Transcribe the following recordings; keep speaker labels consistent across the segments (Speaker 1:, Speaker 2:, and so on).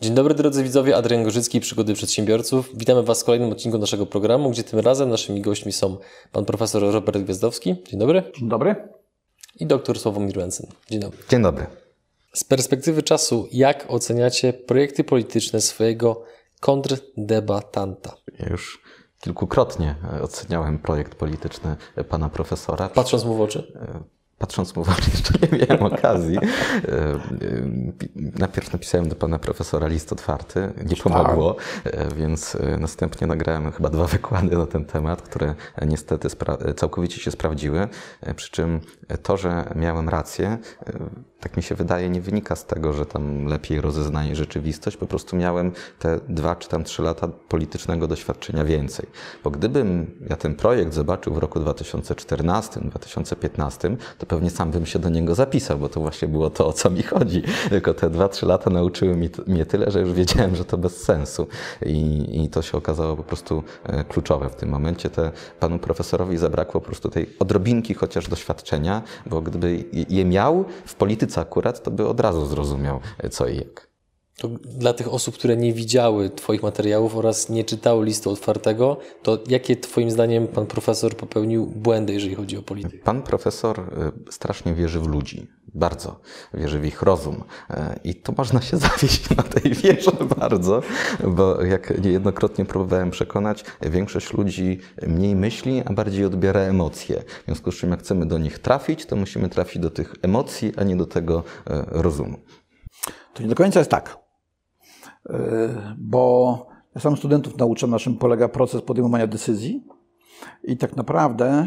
Speaker 1: Dzień dobry drodzy widzowie, Adrian Gorzycki, Przygody Przedsiębiorców. Witamy Was w kolejnym odcinku naszego programu, gdzie tym razem naszymi gośćmi są pan profesor Robert Gwiazdowski. Dzień dobry.
Speaker 2: Dzień dobry.
Speaker 1: I doktor Sławomir Węcyn. Dzień dobry.
Speaker 3: Dzień dobry.
Speaker 1: Z perspektywy czasu, jak oceniacie projekty polityczne swojego kontrdebatanta?
Speaker 3: Ja już kilkukrotnie oceniałem projekt polityczny pana profesora.
Speaker 1: Patrząc mu w oczy?
Speaker 3: Patrząc mu w oczy, jeszcze nie miałem okazji. Najpierw napisałem do pana profesora list otwarty, nie pomogło, więc następnie nagrałem chyba dwa wykłady na ten temat, które niestety całkowicie się sprawdziły. Przy czym to, że miałem rację, tak mi się wydaje, nie wynika z tego, że tam lepiej rozeznaję rzeczywistość. Po prostu miałem te dwa czy tam trzy lata politycznego doświadczenia więcej. Bo gdybym ja ten projekt zobaczył w roku 2014-2015, to pewnie sam bym się do niego zapisał, bo to właśnie było to, o co mi chodzi. Tylko te dwa, trzy lata nauczyły mnie tyle, że już wiedziałem, że to bez sensu. I, i to się okazało po prostu kluczowe w tym momencie. Te, panu profesorowi zabrakło po prostu tej odrobinki chociaż doświadczenia, bo gdyby je miał w polityce akurat, to by od razu zrozumiał co i jak.
Speaker 1: To dla tych osób, które nie widziały Twoich materiałów oraz nie czytały listu otwartego, to jakie Twoim zdaniem pan profesor popełnił błędy, jeżeli chodzi o politykę?
Speaker 3: Pan profesor strasznie wierzy w ludzi. Bardzo wierzy w ich rozum. I to można się zawieść na tej wierze bardzo, bo jak niejednokrotnie próbowałem przekonać, większość ludzi mniej myśli, a bardziej odbiera emocje. W związku z czym, jak chcemy do nich trafić, to musimy trafić do tych emocji, a nie do tego rozumu.
Speaker 2: To nie do końca jest tak. Bo ja sam studentów nauczam, na czym polega proces podejmowania decyzji i tak naprawdę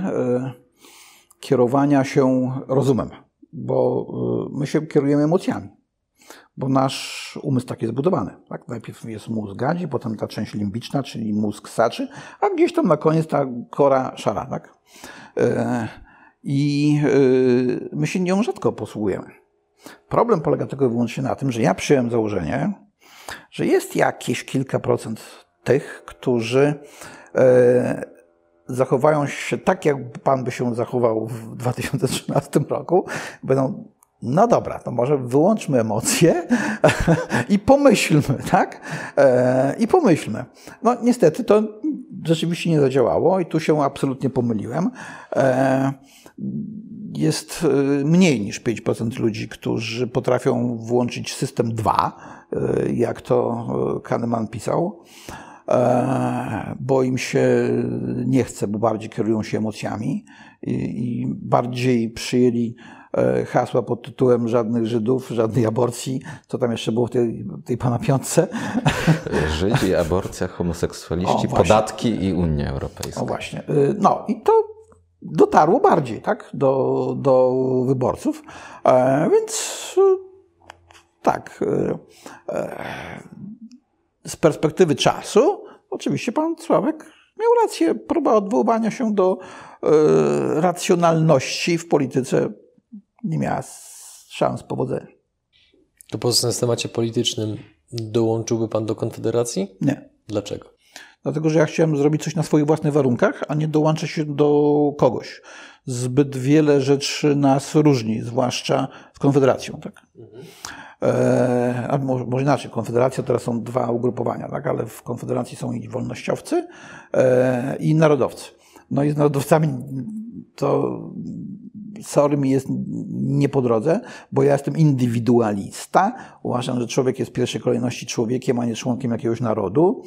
Speaker 2: kierowania się rozumem, bo my się kierujemy emocjami, bo nasz umysł tak jest zbudowany. Tak? Najpierw jest mózg gadzi, potem ta część limbiczna, czyli mózg saczy, a gdzieś tam na koniec ta kora szara. Tak? I my się nią rzadko posługujemy. Problem polega tylko i wyłącznie na tym, że ja przyjąłem założenie, że jest jakieś kilka procent tych, którzy e, zachowają się tak, jak Pan by się zachował w 2013 roku. Będą, no dobra, to może wyłączmy emocje i pomyślmy, tak? E, I pomyślmy. No niestety to rzeczywiście nie zadziałało i tu się absolutnie pomyliłem. E, jest mniej niż 5% ludzi, którzy potrafią włączyć system 2, jak to Kahneman pisał, bo im się nie chce, bo bardziej kierują się emocjami i bardziej przyjęli hasła pod tytułem żadnych Żydów, żadnej aborcji, co tam jeszcze było w tej, tej pana piątce.
Speaker 3: Żydzi, aborcja, homoseksualiści, o, podatki i Unia Europejska.
Speaker 2: O właśnie. No i to dotarło bardziej tak, do, do wyborców. E, więc tak, e, z perspektywy czasu, oczywiście pan Sławek miał rację. Próba odwoływania się do e, racjonalności w polityce nie miała szans powodzenia.
Speaker 1: To pozostając w temacie politycznym, dołączyłby pan do Konfederacji?
Speaker 2: Nie.
Speaker 1: Dlaczego?
Speaker 2: Dlatego, że ja chciałem zrobić coś na swoich własnych warunkach, a nie dołączyć się do kogoś. Zbyt wiele rzeczy nas różni, zwłaszcza z Konfederacją. Tak? Mhm. E, albo może, inaczej, Konfederacja teraz są dwa ugrupowania, tak? ale w Konfederacji są i wolnościowcy, e, i narodowcy. No i z narodowcami to sorry mi jest nie po drodze, bo ja jestem indywidualista. Uważam, że człowiek jest w pierwszej kolejności człowiekiem, a nie członkiem jakiegoś narodu.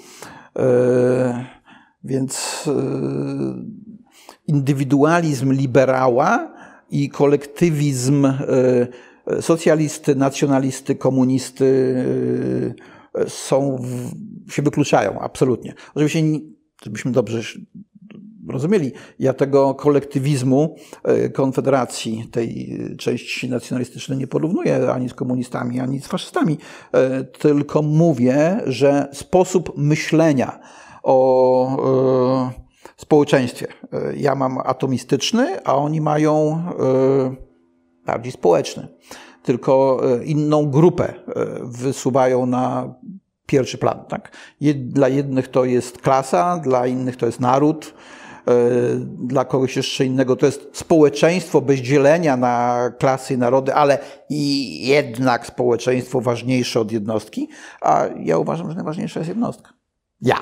Speaker 2: Więc indywidualizm liberała i kolektywizm socjalisty, nacjonalisty, komunisty są, się wykluczają, absolutnie. Oczywiście, żebyśmy dobrze rozumieli. Ja tego kolektywizmu e, Konfederacji, tej części nacjonalistycznej nie porównuję ani z komunistami, ani z faszystami, e, tylko mówię, że sposób myślenia o e, społeczeństwie. Ja mam atomistyczny, a oni mają bardziej społeczny. Tylko inną grupę wysuwają na pierwszy plan. Tak? Dla jednych to jest klasa, dla innych to jest naród, e, dla kogoś jeszcze innego to jest społeczeństwo bez dzielenia na klasy i narody, ale i jednak społeczeństwo ważniejsze od jednostki, a ja uważam, że najważniejsza jest jednostka. Ja.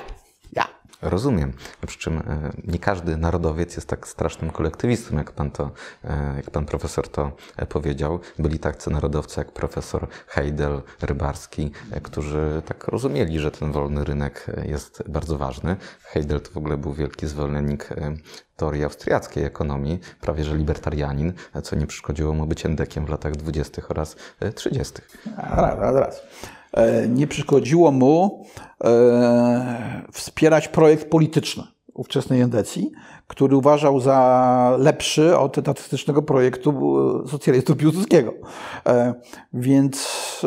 Speaker 3: Rozumiem. Przy czym e, nie każdy narodowiec jest tak strasznym kolektywistą, jak pan, to, e, jak pan profesor to e, powiedział. Byli tacy narodowcy jak profesor Heidel, Rybarski, którzy tak rozumieli, że ten wolny rynek jest bardzo ważny. Heidel to w ogóle był wielki zwolennik teorii austriackiej ekonomii, prawie że libertarianin, co nie przeszkodziło mu być endekiem w latach 20. oraz 30.
Speaker 2: Raz, raz, raz. Nie przeszkodziło mu E, wspierać projekt polityczny ówczesnej endecji, który uważał za lepszy od etatystycznego projektu e, socjalistów Piłsudskiego. E, więc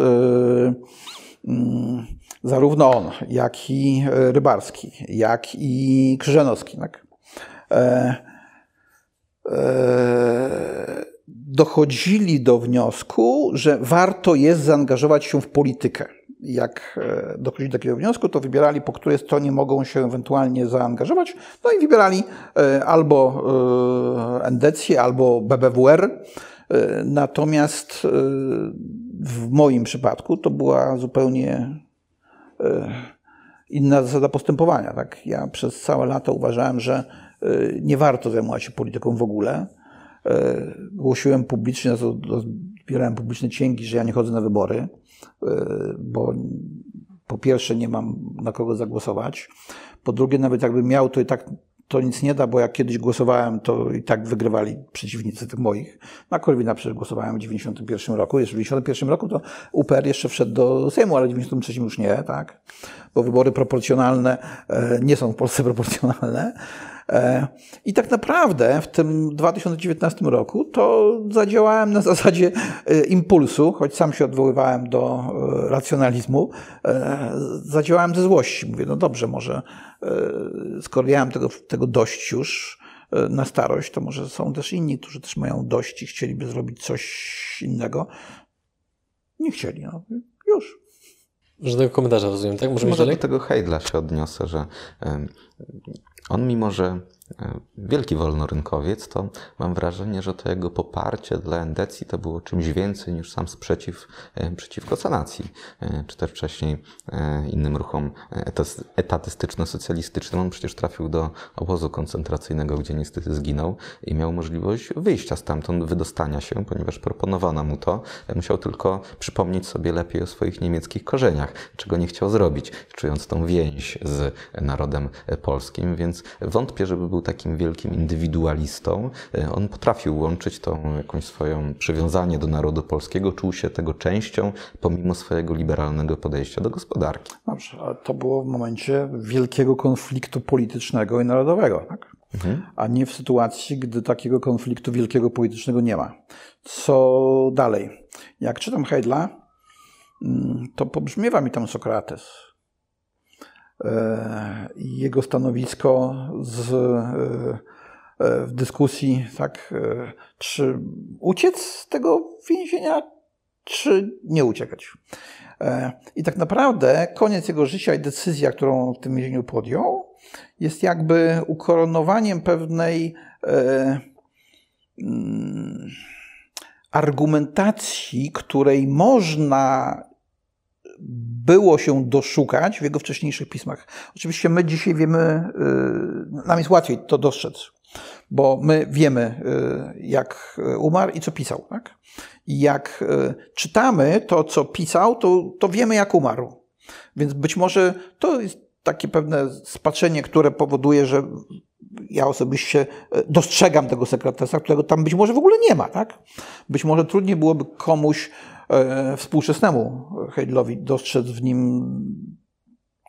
Speaker 2: mm, zarówno on, jak i Rybarski, jak i Krzyżanowski, tak? dochodzili do wniosku, że warto jest zaangażować się w politykę jak e, dochodzili do takiego wniosku, to wybierali, po której stronie mogą się ewentualnie zaangażować. No i wybierali e, albo e, Endecję, albo BBWR. Natomiast w moim przypadku to była zupełnie inna zasada postępowania. Tak? Ja przez całe lata uważałem, że nie warto zajmować się polityką w ogóle. Głosiłem publicznie, zbierałem publiczne cięgi, że ja nie chodzę na wybory. E, bo po pierwsze nie mam na kogo zagłosować, po drugie nawet jakbym miał, to i tak to nic nie da, bo jak kiedyś głosowałem, to i tak wygrywali przeciwnicy tych moich. Na Korwina przecież głosowałem w 91 roku. Jeszcze w 91 roku to UPR jeszcze wszedł do Sejmu, ale w 93 już nie, tak? Bo wybory proporcjonalne e, nie są w Polsce proporcjonalne. E, I tak naprawdę w tym 2019 roku to zadziałałem na zasadzie e, impulsu, choć sam się odwoływałem do racjonalizmu, zadziałałem ze złości. Mówię, no dobrze, może skoro ja mam tego, tego dość już na starość, to może są też inni, którzy też mają dość i chcieliby zrobić coś innego. Nie chcieli, no. Już.
Speaker 1: Żadnego komentarza rozumiem, tak?
Speaker 3: Możemy Może do tego Heidla się odniosę, że on mimo, że E, wielki wolnorynkowiec, to mam wrażenie, że to jego poparcie dla endecji to było czymś więcej niż sam sprzeciw e, przeciwko sanacji, e, czy też wcześniej innym ruchom etatystyczno-socjalistycznym. On przecież trafił do obozu koncentracyjnego, gdzie niestety zginął i miał możliwość wyjścia stamtąd, wydostania się, ponieważ proponowano mu to. Musiał tylko przypomnieć sobie lepiej o swoich niemieckich korzeniach, czego nie chciał zrobić, czując tą więź z narodem polskim, więc wątpię, żeby był był takim wielkim indywidualistą. E, on potrafił łączyć tą jakąś swoją przywiązanie do narodu polskiego, czuł się tego częścią, pomimo swojego liberalnego podejścia do gospodarki.
Speaker 2: Dobrze, ale to było w momencie wielkiego konfliktu politycznego i narodowego, tak? Mhm. a nie w sytuacji, gdy takiego konfliktu wielkiego politycznego nie ma. Co dalej? Jak czytam Heidla, mm, to pobrzmiewa mi tam Sokrates E, jego stanowisko z, e, e, w dyskusji, tak, czy uciec z tego więzienia, czy nie uciekać. I tak naprawdę koniec jego życia i decyzja, którą w tym więzieniu podjął, jest jakby ukoronowaniem pewnej mm, argumentacji, której można było się doszukać w jego wcześniejszych pismach. Oczywiście my dzisiaj wiemy, y, nam jest łatwiej to dostrzec, bo my wiemy, y, jak umarł i co pisał. Tak? I jak y, czytamy to, co pisał, to, to wiemy, jak umarł. Więc być może to jest takie pewne spaczenie, które powoduje, że ja osobiście dostrzegam tego sekretesa, którego tam być może w ogóle nie ma. Tak? Być może trudniej byłoby komuś współczesnemu Heidlowi dostrzec w nim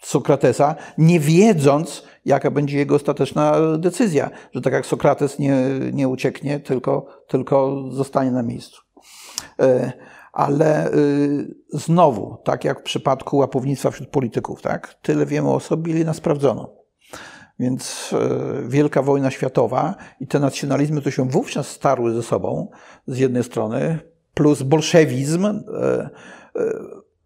Speaker 2: Sokratesa, nie wiedząc, jaka będzie jego ostateczna decyzja, że tak jak Sokrates nie, nie ucieknie, tylko, tylko zostanie na miejscu. E, ale y, znowu, tak jak w przypadku łapownictwa wśród polityków, tak, tyle wiemy o sobie, ile nas sprawdzono. Więc e, Wielka Wojna Światowa i te nacjonalizmy to się wówczas starły ze sobą, z jednej strony, plus bolszewizm, e, e,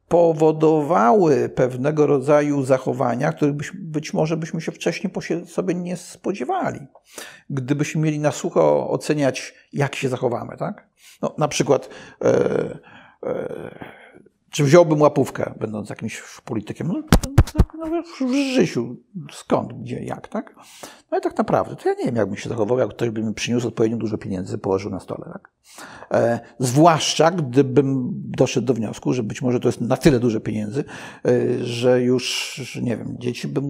Speaker 2: powodowały pewnego rodzaju zachowania, których być, może byśmy się wcześniej sobie nie spodziewali. Gdybyśmy mieli na sucho oceniać, jak się zachowamy, tak? No, na przykład e, czy wziąłbym łapówkę, będąc jakimś politykiem? No, no, w życiu. Skąd, gdzie, jak, tak? No i tak naprawdę, to ja nie wiem, jak bym się zachował, jak ktoś by mi przyniósł odpowiednio dużo pieniędzy, położył na stole, tak? E, zwłaszcza, gdybym doszedł do wniosku, że być może to jest na tyle duże pieniędzy, e, że już, nie wiem, dzieci by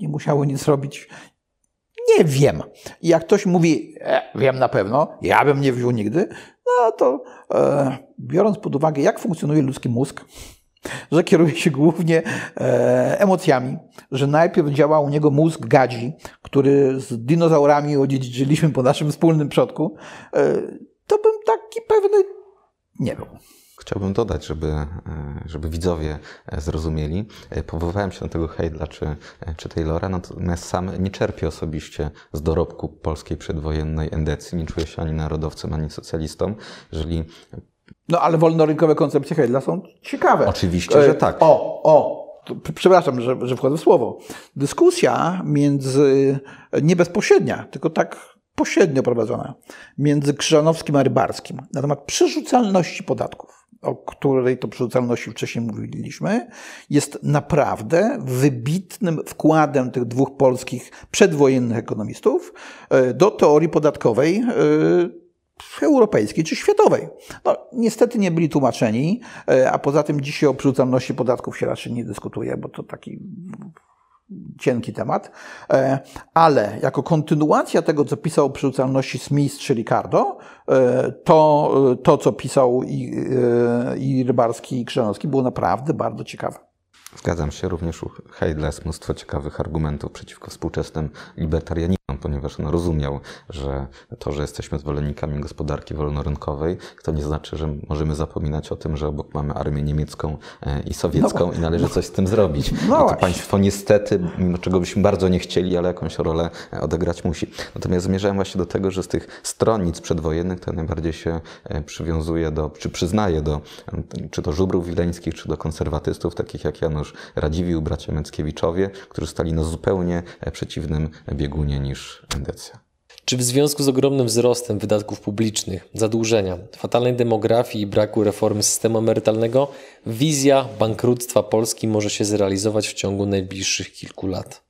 Speaker 2: nie musiały nic robić. Nie wiem. Jak ktoś mówi, e, wiem na pewno, ja bym nie wziął nigdy, no to e, biorąc pod uwagę, jak funkcjonuje ludzki mózg, że kieruje się głównie e, emocjami, że najpierw działa u niego mózg gadzi, który z dinozaurami odziedziczyliśmy po naszym wspólnym przodku, e, to bym taki pewny nie był.
Speaker 3: Chciałbym dodać, żeby, e, żeby widzowie zrozumieli. Powoływałem się na tego Heidla czy, czy Taylora, natomiast sam nie czerpię osobiście z dorobku polskiej przedwojennej endecji. Nie czuję się ani narodowcem, ani socjalistą. Jeżeli
Speaker 2: no ale wolnorynkowe koncepcje Heidla są ciekawe.
Speaker 3: Oczywiście, że tak.
Speaker 2: O, o, przepraszam, że, że wchodzę w słowo. Dyskusja między, nie bezpośrednia, tylko tak pośrednio prowadzona, między Krzyżanowskim a Rybarskim na temat przerzucalności podatków o której to przerzucalności wcześniej mówiliśmy, jest naprawdę wybitnym wkładem tych dwóch polskich przedwojennych ekonomistów e, do teorii podatkowej e, europejskiej czy światowej. No, niestety nie byli tłumaczeni, e, a poza tym dzisiaj o przerzucalności podatków się raczej nie dyskutuje, bo to taki cienki temat, e, ale jako kontynuacja tego, co pisał o przerzucalności Smith czy Ricardo, e, to, to co pisał i, i Rybarski i Krzyżanowski było naprawdę bardzo ciekawe.
Speaker 3: Zgadzam się, również u Heidla jest mnóstwo ciekawych argumentów przeciwko współczesnym libertarianizmom, ponieważ on rozumiał, że to, że jesteśmy zwolennikami gospodarki wolnorynkowej, to nie znaczy, że możemy zapominać o tym, że obok mamy armię niemiecką e, i sowiecką no, i należy coś z tym zrobić. No to państwo niestety, mimo czego byśmy bardzo nie chcieli, ale jakąś rolę e, odegrać musi. Natomiast zmierzałem właśnie do tego, że z tych stronnic przedwojennych to najbardziej się e, przywiązuje do, czy przyznaje do, czy to żubrów wileńskich, czy do konserwatystów, takich jak Jan Janusz Radziwiłł, bracia Męckiewiczowie, którzy stali na zupełnie e, przeciwnym biegunie niż endecja.
Speaker 1: Czy w związku z ogromnym wzrostem wydatków publicznych, zadłużenia, fatalnej demografii i braku reformy systemu emerytalnego, wizja bankructwa Polski może się zrealizować w ciągu najbliższych kilku lat?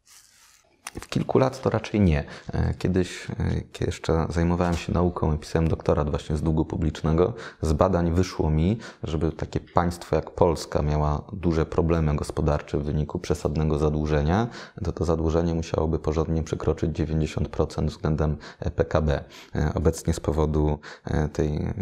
Speaker 3: W kilku lat to raczej nie. E, kiedyś, e, kiedy jeszcze zajmowałem się nauką i pisałem doktorat właśnie z długu publicznego, z badań wyszło mi, żeby takie państwo jak Polska miała duże problemy gospodarcze w wyniku przesadnego zadłużenia, to to zadłużenie musiałoby porządnie przekroczyć 90% względem e, PKB. Obecnie z powodu tej,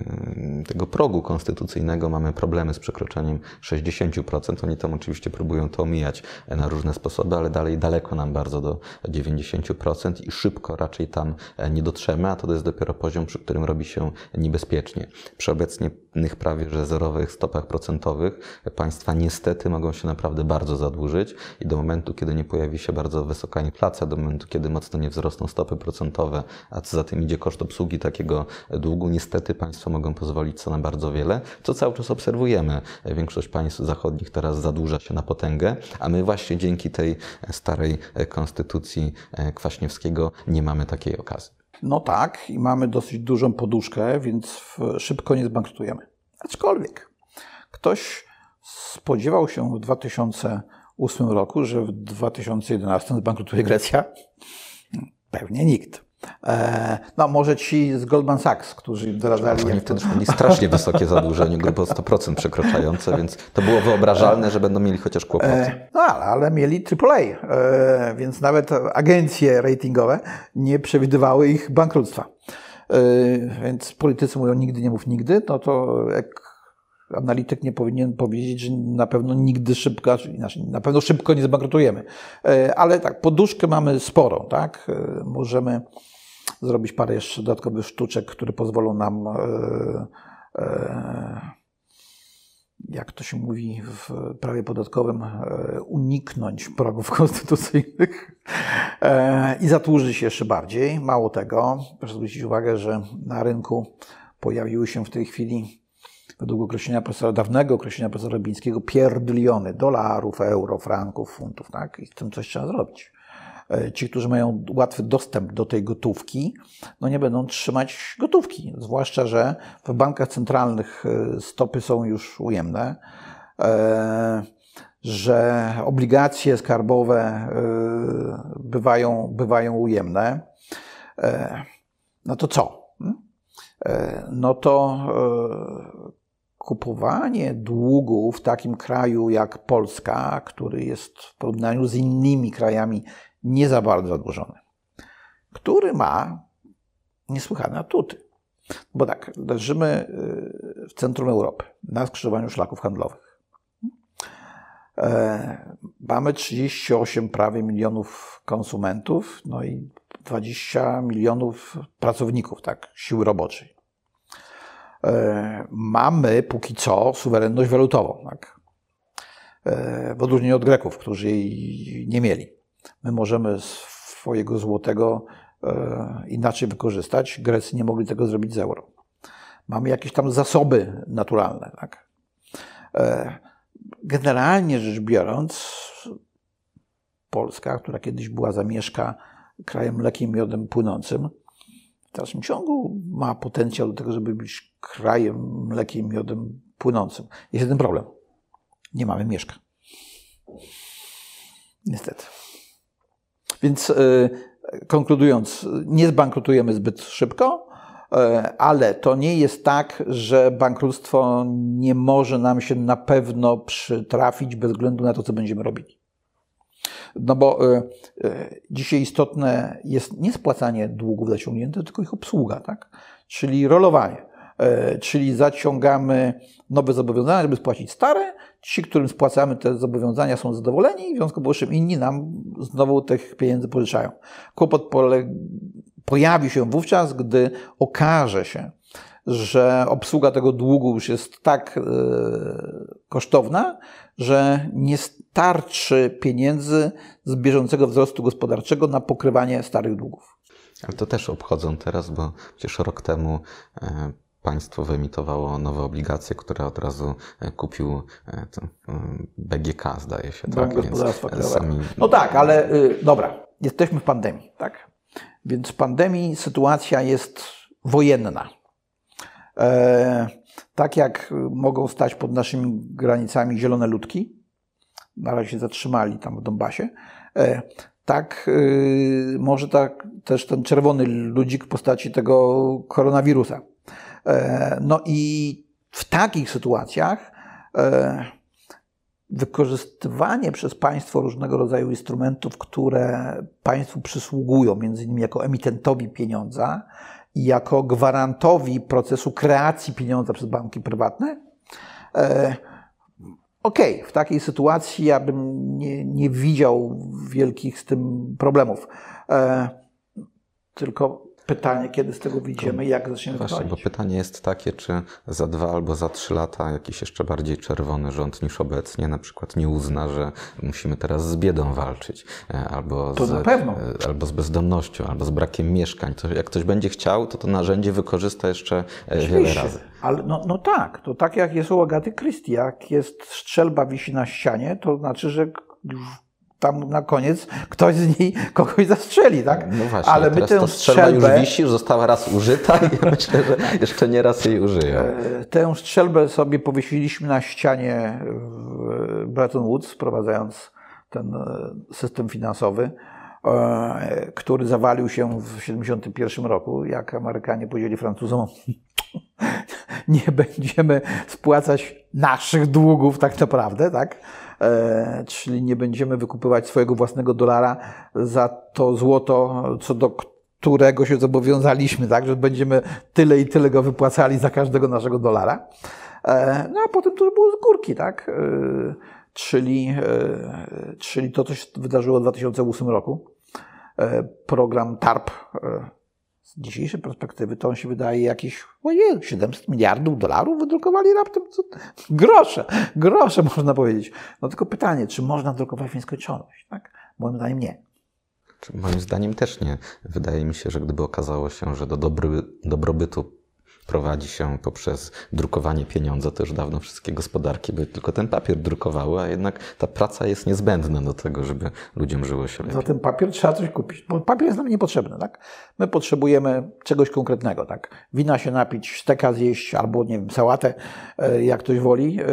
Speaker 3: tego progu konstytucyjnego mamy problemy z przekroczeniem 60%. Oni tam oczywiście próbują to omijać na różne sposoby, ale dalej daleko nam bardzo do 90% i szybko raczej tam e, nie dotrzemy, a to jest dopiero poziom, przy którym robi się niebezpiecznie. Przy obecnych prawie że zerowych stopach procentowych państwa niestety mogą się naprawdę bardzo zadłużyć i do momentu, kiedy nie pojawi się bardzo wysoka inflacja, do momentu, kiedy mocno nie wzrosną stopy procentowe, a co za tym idzie koszt obsługi takiego długu, niestety państwa mogą pozwolić co na bardzo wiele, co cały czas obserwujemy. Większość państw zachodnich teraz zadłuża się na potęgę, a my właśnie dzięki tej starej konstytucji e, Kwaśniewskiego nie mamy takiej okazji.
Speaker 2: No tak, i mamy dosyć dużą poduszkę, więc szybko nie zbankrutujemy. Aczkolwiek ktoś spodziewał się w 2008 roku, że w 2011 zbankrutuje Grecja? Pewnie nikt. E, no może ci z Goldman Sachs, którzy doradzali...
Speaker 3: Oni wtedy mieli strasznie wysokie zadłużenie, grubo 100% przekraczające, więc to było wyobrażalne, że będą mieli chociaż kłopoty. E,
Speaker 2: no ale, ale mieli AAA, e, więc nawet agencje ratingowe nie przewidywały ich bankructwa. Więc politycy mówią nigdy nie mów nigdy, no to jak analityk nie powinien powiedzieć, że na pewno nigdy szybko, znaczy na pewno szybko nie zbankrutujemy. Ale tak, poduszkę mamy sporą, tak? Możemy zrobić parę jeszcze dodatkowych sztuczek, które pozwolą nam jak to się mówi w prawie podatkowym, e, uniknąć progów konstytucyjnych e, i zatłużyć się jeszcze bardziej. Mało tego, proszę zwrócić uwagę, że na rynku pojawiły się w tej chwili, według określenia profesora, dawnego określenia profesora Robińskiego, pierdliony dolarów, euro, franków, funtów, tak? I z tym coś trzeba zrobić. E, ci, którzy mają łatwy dostęp do tej gotówki, no nie będą trzymać gotówki. Zwłaszcza, że w bankach centralnych e, stopy są już ujemne, e, że obligacje skarbowe bywają, bywają ujemne. No to co? Hmm? No to kupowanie długu w takim kraju jak Polska, który jest w porównaniu z innymi krajami nie za bardzo zadłużony, który ma niesłychane atuty. Bo tak, leżymy y, w centrum Europy, na skrzyżowaniu szlaków handlowych. E, mamy 38 prawie milionów konsumentów, no i 20 milionów pracowników, tak, siły roboczej. E, mamy póki co suwerenność walutową, tak, e, w odróżnieniu od Greków, którzy jej nie mieli. My możemy swojego złotego e, inaczej wykorzystać. Grecy nie mogli tego zrobić z euro. Mamy jakieś tam zasoby naturalne. Tak? E, generalnie rzecz biorąc, Polska, która kiedyś była zamieszka krajem mlekiem miodem płynącym, w dalszym ciągu ma potencjał do tego, żeby być krajem mlekiem miodem płynącym. Jest jeden problem. Nie mamy mieszka. Niestety. Więc e, konkludując, nie zbankrutujemy zbyt szybko, e, ale to nie jest tak, że bankructwo nie może nam się na pewno przytrafić bez względu na to, co będziemy robili. No bo e, dzisiaj istotne jest nie spłacanie długów zaciągniętych, tylko ich obsługa, tak? Czyli rolowanie. Czyli zaciągamy nowe zobowiązania, żeby spłacić stare, Ci, którym spłacamy te zobowiązania, są zadowoleni, w związku z powyższym inni nam znowu tych pieniędzy pożyczają. Kłopot pojawi się wówczas, gdy okaże się, że obsługa tego długu już jest tak e, kosztowna, że nie starczy pieniędzy z bieżącego wzrostu gospodarczego na pokrywanie starych długów.
Speaker 3: Ale to też obchodzą teraz, bo przecież rok temu e, państwo wyemitowało nowe obligacje, które od razu e, kupił e, e, BGK, zdaje się.
Speaker 2: Tak? Więc sami... No tak, ale y, dobra, jesteśmy w pandemii, tak? Więc w pandemii sytuacja jest wojenna. Tak jak mogą stać pod naszymi granicami zielone ludki, na razie się zatrzymali tam w Donbasie, tak y, może tak też ten czerwony ludzik w postaci tego koronawirusa. E, no i w takich sytuacjach e, wykorzystywanie przez państwo różnego rodzaju instrumentów, które państwu przysługują, między innymi jako emitentowi pieniądza i jako gwarantowi procesu kreacji pieniądza przez banki prywatne. E, okej, okay, w takiej sytuacji ja bym nie, nie widział wielkich z tym problemów. Tylko pytanie, kiedy z tego wyjdziemy i jak zaczniemy
Speaker 3: Właśnie, bo pytanie jest takie, czy za dwa albo za trzy lata jakiś jeszcze bardziej czerwony rząd niż obecnie na przykład nie uzna, że musimy teraz z biedą walczyć, e, albo,
Speaker 2: to
Speaker 3: z. E, albo z bezdomnością, albo z brakiem mieszkań. To jak ktoś będzie chciał, to to narzędzie wykorzysta jeszcze e, Oczywiście. wiele razy.
Speaker 2: Ale no, no tak, to tak jak jest u Agaty Christie, jak jest strzelba wisi na ścianie, to znaczy, że tam na koniec ktoś z niej kogoś zastrzeli, tak?
Speaker 3: No właśnie, Ale my tę strzelbę już wisi, już została raz użyta i myślę, że jeszcze nie raz jej użyją.
Speaker 2: E, tę strzelbę sobie powiesiliśmy na ścianie w Bretton Woods, wprowadzając ten e, system finansowy, e, który zawalił się w 1971 roku, jak Amerykanie powiedzieli Francuzom, nie będziemy spłacać naszych długów tak naprawdę, tak? E, czyli nie będziemy wykupywać swojego własnego dolara za to złoto, co do którego się zobowiązaliśmy, tak, że będziemy tyle i tyle go wypłacali za każdego naszego dolara. No a potem to było z górki, tak? Czyli, czyli to, co się wydarzyło w 2008 roku. Program TARP z dzisiejszej perspektywy to on się wydaje jakieś, ojej, 700 miliardów dolarów wydrukowali raptem. Grosze, grosze można powiedzieć. No tylko pytanie, czy można drukować w nieskończoność? Tak? Moim zdaniem nie.
Speaker 3: Moim zdaniem też nie. Wydaje mi się, że gdyby okazało się, że do dobry, dobrobytu prowadzi się poprzez drukowanie pieniądza, to już dawno wszystkie gospodarki by tylko ten papier drukowały, a jednak ta praca jest niezbędna do tego, żeby ludziom żyło się lepiej.
Speaker 2: Za ten papier trzeba coś kupić, bo papier jest nam niepotrzebny, tak? My potrzebujemy czegoś konkretnego, tak? Wina się napić, steka zjeść albo, nie wiem, sałatę, e, jak ktoś woli, e,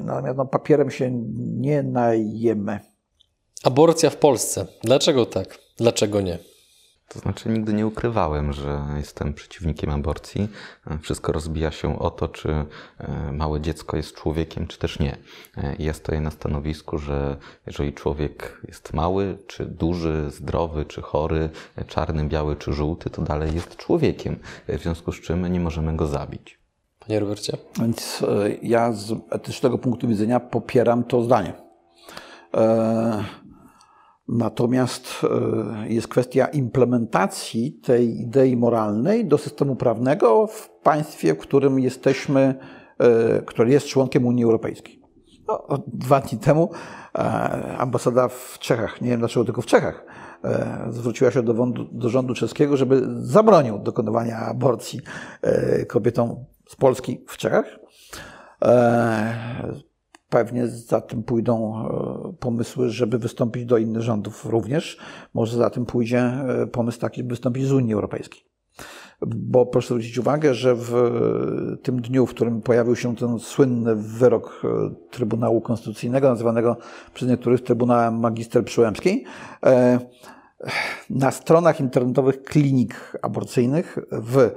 Speaker 2: natomiast no, papierem się nie najemy.
Speaker 1: Aborcja w Polsce. Dlaczego tak? Dlaczego nie?
Speaker 3: To znaczy, nigdy nie ukrywałem, że jestem przeciwnikiem aborcji. Wszystko rozbija się o to, czy e, małe dziecko jest człowiekiem, czy też nie. E, ja stoję na stanowisku, że jeżeli człowiek jest mały, czy duży, zdrowy, czy chory, e, czarny, biały, czy żółty, to dalej jest człowiekiem. W związku z czym nie możemy go zabić.
Speaker 1: Panie Robercie?
Speaker 2: Więc ja z etycznego punktu widzenia popieram to zdanie. Natomiast e, jest kwestia implementacji tej idei moralnej do systemu prawnego w państwie, w którym jesteśmy, e, które jest członkiem Unii Europejskiej. No, dwa dni temu e, ambasada w Czechach, nie wiem dlaczego tylko w Czechach, zwróciła się do, do rządu czeskiego, żeby zabronił dokonywania aborcji kobietom z Polski w Czechach Pewnie za tym pójdą e, pomysły, żeby wystąpić do innych rządów również. Może za tym pójdzie e, pomysł taki, żeby wystąpić z Unii Europejskiej. Bo proszę zwrócić uwagę, że w tym dniu, w którym pojawił się ten słynny wyrok e, Trybunału Konstytucyjnego, nazywanego przez niektórych Trybunałem Magister Przyłębskiej, na stronach internetowych klinik aborcyjnych w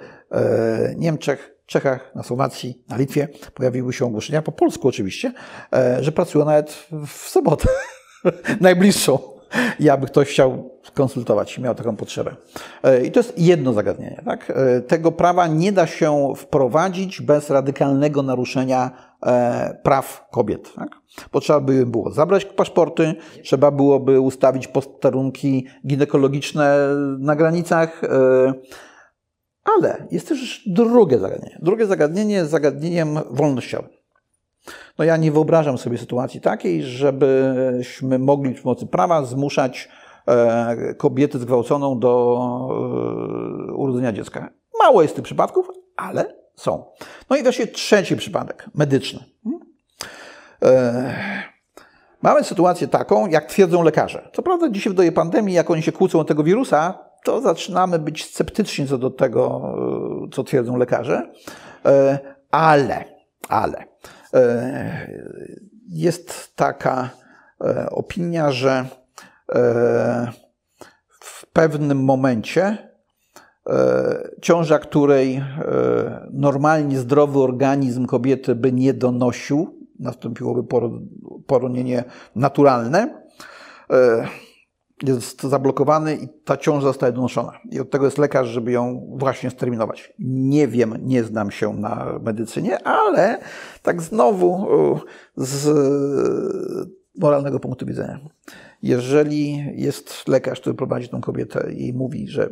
Speaker 2: Niemczech, Czechach, na Słowacji, na Litwie pojawiły się ogłoszenia, po polsku oczywiście, e, że pracują nawet w sobotę najbliższą. I aby ktoś chciał konsultować, miał taką potrzebę. E, I to jest jedno zagadnienie. Tak? E, tego prawa nie da się wprowadzić bez radykalnego naruszenia praw kobiet. Tak? Bo trzeba by było zabrać paszporty, trzeba byłoby ustawić posterunki ginekologiczne na granicach, ale jest też drugie zagadnienie. Drugie zagadnienie jest zagadnieniem wolnościowym. No ja nie wyobrażam sobie sytuacji takiej, żebyśmy mogli w pomocy prawa zmuszać e, kobietę zgwałconą do e, urodzenia dziecka. Mało jest tych przypadków, ale są. No i wreszcie trzeci przypadek, medyczny. E, mamy sytuację taką, jak twierdzą lekarze. Co prawda dzisiaj w dobie pandemii, jak oni się kłócą o tego wirusa, to zaczynamy być sceptyczni co do tego, e, co twierdzą lekarze, e, ale, ale e, jest taka opinia, że w pewnym momencie ciąża, której normalnie zdrowy organizm kobiety by nie donosił, nastąpiłoby poronienie naturalne, jest zablokowany i ta ciąża zostaje donoszona. I od tego jest lekarz, żeby ją właśnie sterminować. Nie wiem, nie znam się na medycynie, ale tak znowu z moralnego punktu widzenia. Jeżeli jest lekarz, który prowadzi tą kobietę i mówi, że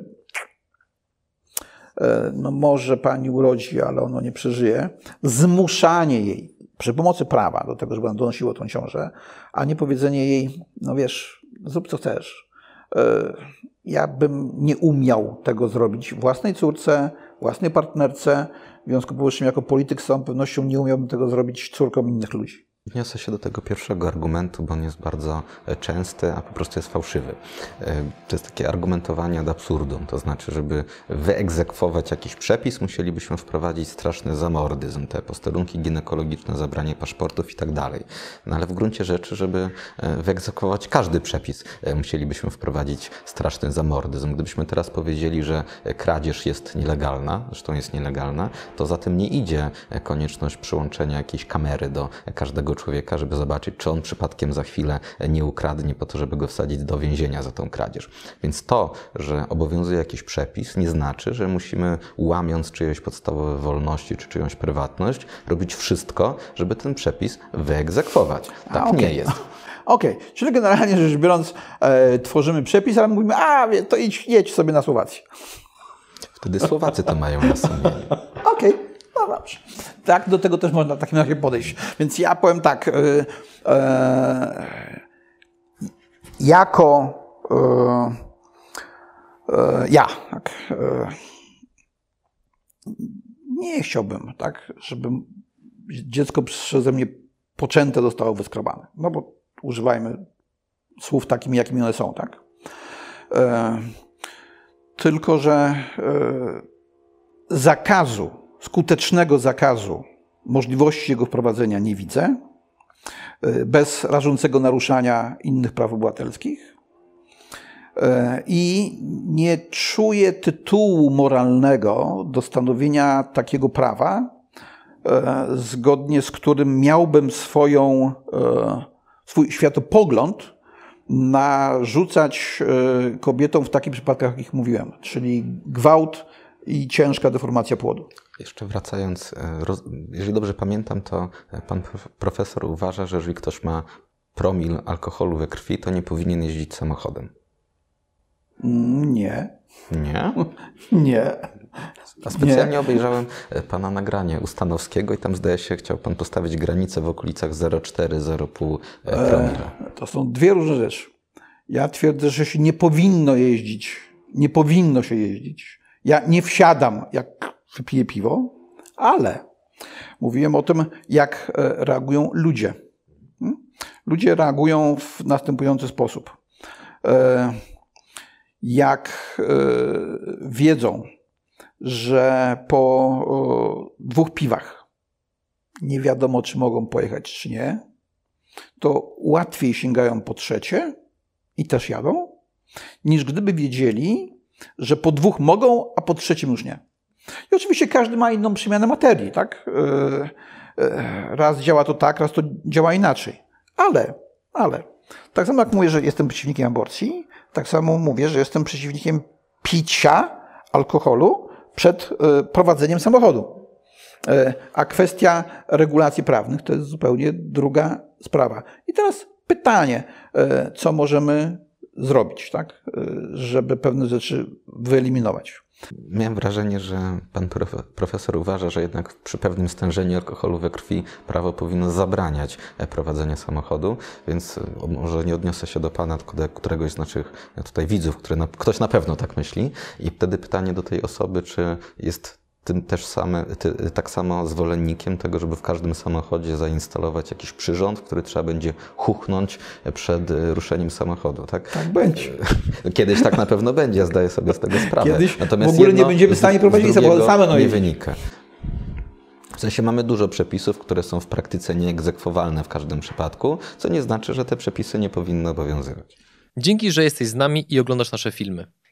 Speaker 2: e, no może pani urodzi, ale ono nie przeżyje, zmuszanie jej przy pomocy prawa do tego, żeby ona donosiła tą ciążę, a nie powiedzenie jej, no wiesz, zrób co chcesz. E, ja bym nie umiał tego zrobić własnej córce, własnej partnerce. W związku z powyższym, jako polityk z całą pewnością nie umiałbym tego zrobić córkom innych ludzi.
Speaker 3: Wniosę się do tego pierwszego argumentu, bo on jest bardzo e, częsty, a po prostu jest fałszywy. E, to jest takie argumentowanie ad absurdum, to znaczy, żeby wyegzekwować jakiś przepis, musielibyśmy wprowadzić straszny zamordyzm, te posterunki ginekologiczne, zabranie paszportów i tak dalej. No ale w gruncie rzeczy, żeby e, wyegzekwować każdy przepis, musielibyśmy wprowadzić straszny zamordyzm. Gdybyśmy teraz powiedzieli, że kradzież jest nielegalna, zresztą jest nielegalna, to za tym nie idzie konieczność przyłączenia jakiejś kamery do każdego tego człowieka, żeby zobaczyć, czy on przypadkiem za chwilę nie ukradnie po to, żeby go wsadzić do więzienia za tą kradzież. Więc to, że obowiązuje jakiś przepis, nie znaczy, że musimy łamiąc czyjeś podstawowe wolności czy czyjąś prywatność, robić wszystko, żeby ten przepis wyegzekwować. Tak
Speaker 2: A, okay.
Speaker 3: nie jest.
Speaker 2: Okej, okay. czyli generalnie rzecz biorąc, e, tworzymy przepis, ale mówimy, a to idź, jedź sobie na Słowację.
Speaker 3: Wtedy Słowacy to mają na sumieniu.
Speaker 2: Okej, okay. No dobrze. Tak, do tego też można w takim razie podejść. Więc ja powiem tak, e, e, jako e, ja, tak, e, nie chciałbym, tak, żeby dziecko przeze mnie poczęte zostało wyskrobane. No bo używajmy słów takimi, jakimi one są, tak? E, tylko, że zakazu, skutecznego zakazu możliwości jego wprowadzenia nie widzę, e, bez rażącego naruszania innych praw obywatelskich. E, I nie czuję tytułu moralnego do stanowienia takiego prawa, e, zgodnie z którym miałbym swoją, swój światopogląd narzucać kobietom w takich przypadkach, jakich mówiłem, czyli gwałt i ciężka deformacja płodu.
Speaker 3: Jeszcze wracając, jeżeli dobrze pamiętam, to pan profesor uważa, że jeżeli ktoś ma promil alkoholu we krwi, to nie powinien jeździć samochodem.
Speaker 2: Nie.
Speaker 3: Nie?
Speaker 2: Nie.
Speaker 3: A specjalnie nie. obejrzałem e, pana nagranie Ustanowskiego i tam zdaje się, chciał pan postawić granicę w okolicach 0,4-0,5 e, e, promila.
Speaker 2: To są dwie różne rzeczy. Ja twierdzę, że się nie powinno jeździć. Nie powinno się jeździć. Ja nie wsiadam, jak wypiję piwo, ale mówiłem o tym, jak reagują ludzie. Hmm? Ludzie reagują w następujący sposób jak e, wiedzą, że po dwóch piwach nie wiadomo, czy mogą pojechać, czy nie, to łatwiej sięgają po trzecie i też jadą, niż gdyby wiedzieli, że po dwóch mogą, a po trzecim już nie. I oczywiście każdy ma inną przemianę materii, tak? E, e, raz działa to tak, raz to działa inaczej. Ale, ale, tak samo jak mówię, że jestem przeciwnikiem aborcji, tak samo mówię, że jestem przeciwnikiem picia alkoholu przed e, prowadzeniem samochodu. A kwestia regulacji prawnych to jest zupełnie druga sprawa. I teraz pytanie, co możemy zrobić, tak, żeby pewne rzeczy wyeliminować.
Speaker 3: Miałem wrażenie, że pan profesor uważa, że jednak przy pewnym stężeniu alkoholu we krwi prawo powinno zabraniać prowadzenia samochodu, więc e, może nie odniosę się do pana, tylko do któregoś z naszych tutaj widzów, który na, ktoś na pewno tak myśli. I wtedy pytanie do tej osoby, czy jest tym też same, ty, tak samo zwolennikiem tego, żeby w każdym samochodzie zainstalować jakiś przyrząd, który trzeba będzie chuchnąć przed ruszeniem samochodu, tak?
Speaker 2: Tak będzie.
Speaker 3: Kiedyś tak na pewno będzie, zdaję sobie z tego sprawę.
Speaker 2: Kiedyś Natomiast w ogóle nie będziemy w stanie prowadzić samochodu same. No
Speaker 3: nie wynika. W sensie mamy dużo przepisów, które są w praktyce nieegzekwowalne w każdym przypadku, co nie znaczy, że te przepisy nie powinny obowiązywać.
Speaker 1: Dzięki, że jesteś z nami i oglądasz nasze filmy.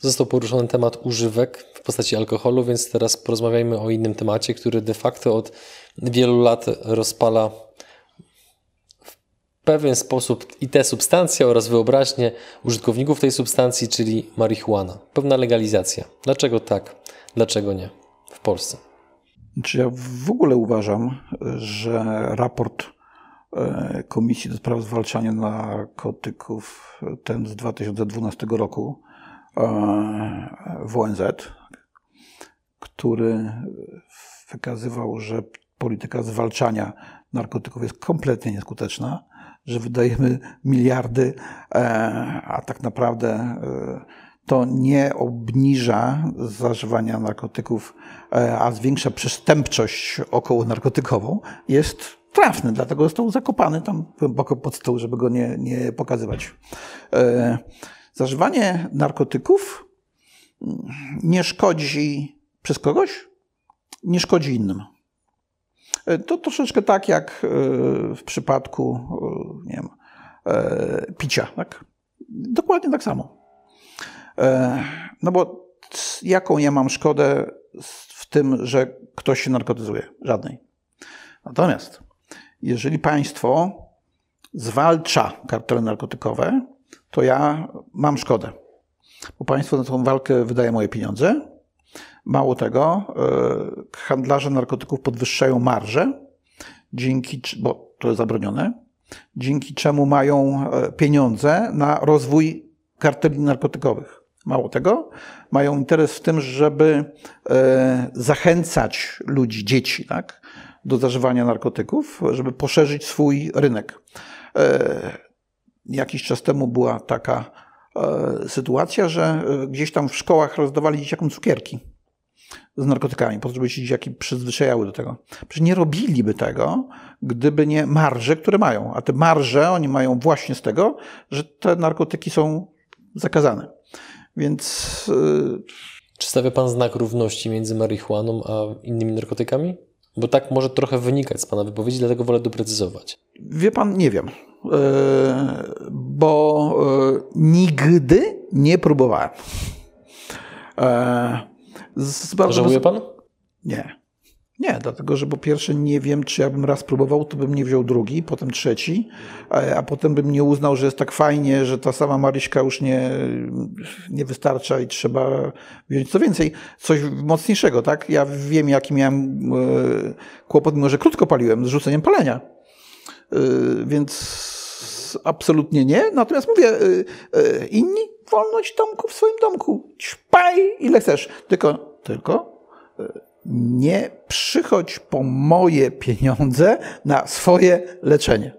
Speaker 1: Został poruszony temat używek w postaci alkoholu, więc teraz porozmawiajmy o innym temacie, który de facto od wielu lat rozpala w pewien sposób i te substancje oraz wyobraźnię użytkowników tej substancji, czyli marihuana. Pewna legalizacja. Dlaczego tak? Dlaczego nie w Polsce?
Speaker 2: Czy ja w ogóle uważam, że raport e, Komisji do Spraw Zwalczania Narkotyków, ten z 2012 roku, w ONZ, który wykazywał, że polityka zwalczania narkotyków jest kompletnie nieskuteczna, że wydajemy miliardy, e, a tak naprawdę e, to nie obniża zażywania narkotyków, a zwiększa przestępczość około narkotykową, jest trafny, dlatego został zakopany tam głęboko pod stół, żeby go nie, nie pokazywać. Zażywanie narkotyków nie szkodzi przez kogoś, nie szkodzi innym. To troszeczkę tak jak w przypadku nie wiem, picia. Tak? Dokładnie tak samo. No bo jaką ja mam szkodę w tym, że ktoś się narkotyzuje? Żadnej. Natomiast jeżeli państwo zwalcza kartele narkotykowe, to ja mam szkodę. Bo państwo na tą walkę wydaje moje pieniądze. Mało tego, e, handlarze narkotyków podwyższają marże, dzięki, bo to jest zabronione, dzięki czemu mają e, pieniądze na rozwój karteli narkotykowych. Mało tego, mają interes w tym, żeby e, zachęcać ludzi, dzieci, tak, do zażywania narkotyków, żeby poszerzyć swój rynek. E, jakiś czas temu była taka e, sytuacja, że gdzieś tam w szkołach rozdawali dzieciakom cukierki z narkotykami, po to, żeby się dzieciaki przyzwyczajały do tego. Przecież nie robiliby tego, gdyby nie marże, które mają. A te marże oni mają właśnie z tego, że te narkotyki są zakazane. Więc.
Speaker 1: Yy... Czy stawia Pan znak równości między marihuaną a innymi narkotykami? Bo tak może trochę wynikać z Pana wypowiedzi, dlatego wolę doprecyzować.
Speaker 2: Wie Pan, nie wiem. Yy, bo yy, nigdy nie próbowałem.
Speaker 1: Yy, Żałuje Pan?
Speaker 2: Nie. Nie, dlatego że po pierwsze nie wiem, czy ja bym raz próbował, to bym nie wziął drugi, potem trzeci, a, potem bym nie uznał, że jest tak fajnie, że ta sama Maryśka już nie, nie wystarcza i trzeba wziąć co więcej, coś mocniejszego, tak? Ja wiem, jaki miałem kłopot, mimo że krótko paliłem, z rzuceniem palenia. E, więc absolutnie nie. Natomiast mówię, e, e, inni wolność domku w swoim domku. Ćpaj ile chcesz. Tylko, tylko nie przychodź po moje pieniądze na swoje leczenie.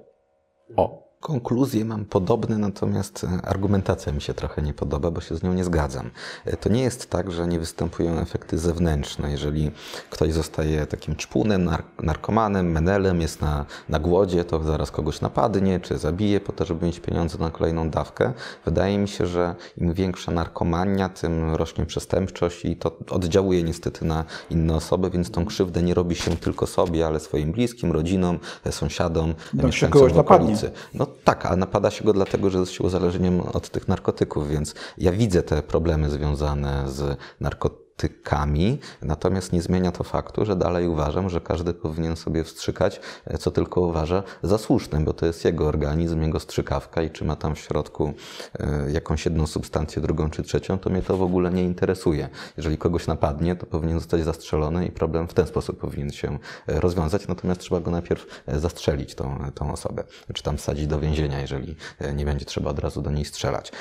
Speaker 3: O. Konkluzje mam podobne, natomiast e, argumentacja mi się trochę nie podoba, bo się z nią nie zgadzam. E, to nie jest tak, że nie występują efekty zewnętrzne. Jeżeli ktoś zostaje takim czpunem, narkomanem, menelem, jest na, na głodzie, to zaraz kogoś napadnie czy zabije po to, żeby mieć pieniądze na kolejną dawkę. Wydaje mi się, że im większa narkomania, tym rośnie przestępczość i to oddziałuje niestety na inne osoby, więc tą krzywdę nie robi się tylko sobie, ale swoim bliskim, rodzinom, e, sąsiadom,
Speaker 2: tak mieszkańcom okolicy.
Speaker 3: No tak, a napada się go dlatego, że jest się uzależnieniem od tych narkotyków, więc ja widzę te problemy związane z narkotykami narkotykami, natomiast nie zmienia to faktu, że dalej uważam, że każdy powinien sobie wstrzykać, e, co tylko uważa za słuszne, bo to jest jego organizm, jego strzykawka i czy ma tam w środku e, jakąś jedną substancję, drugą czy trzecią, to mnie to w ogóle nie interesuje. Jeżeli kogoś napadnie, to powinien zostać zastrzelony i problem w ten sposób powinien się e, rozwiązać, natomiast trzeba go najpierw zastrzelić, tą, tą osobę, czy tam wsadzić do więzienia, jeżeli nie będzie trzeba od razu do niej strzelać.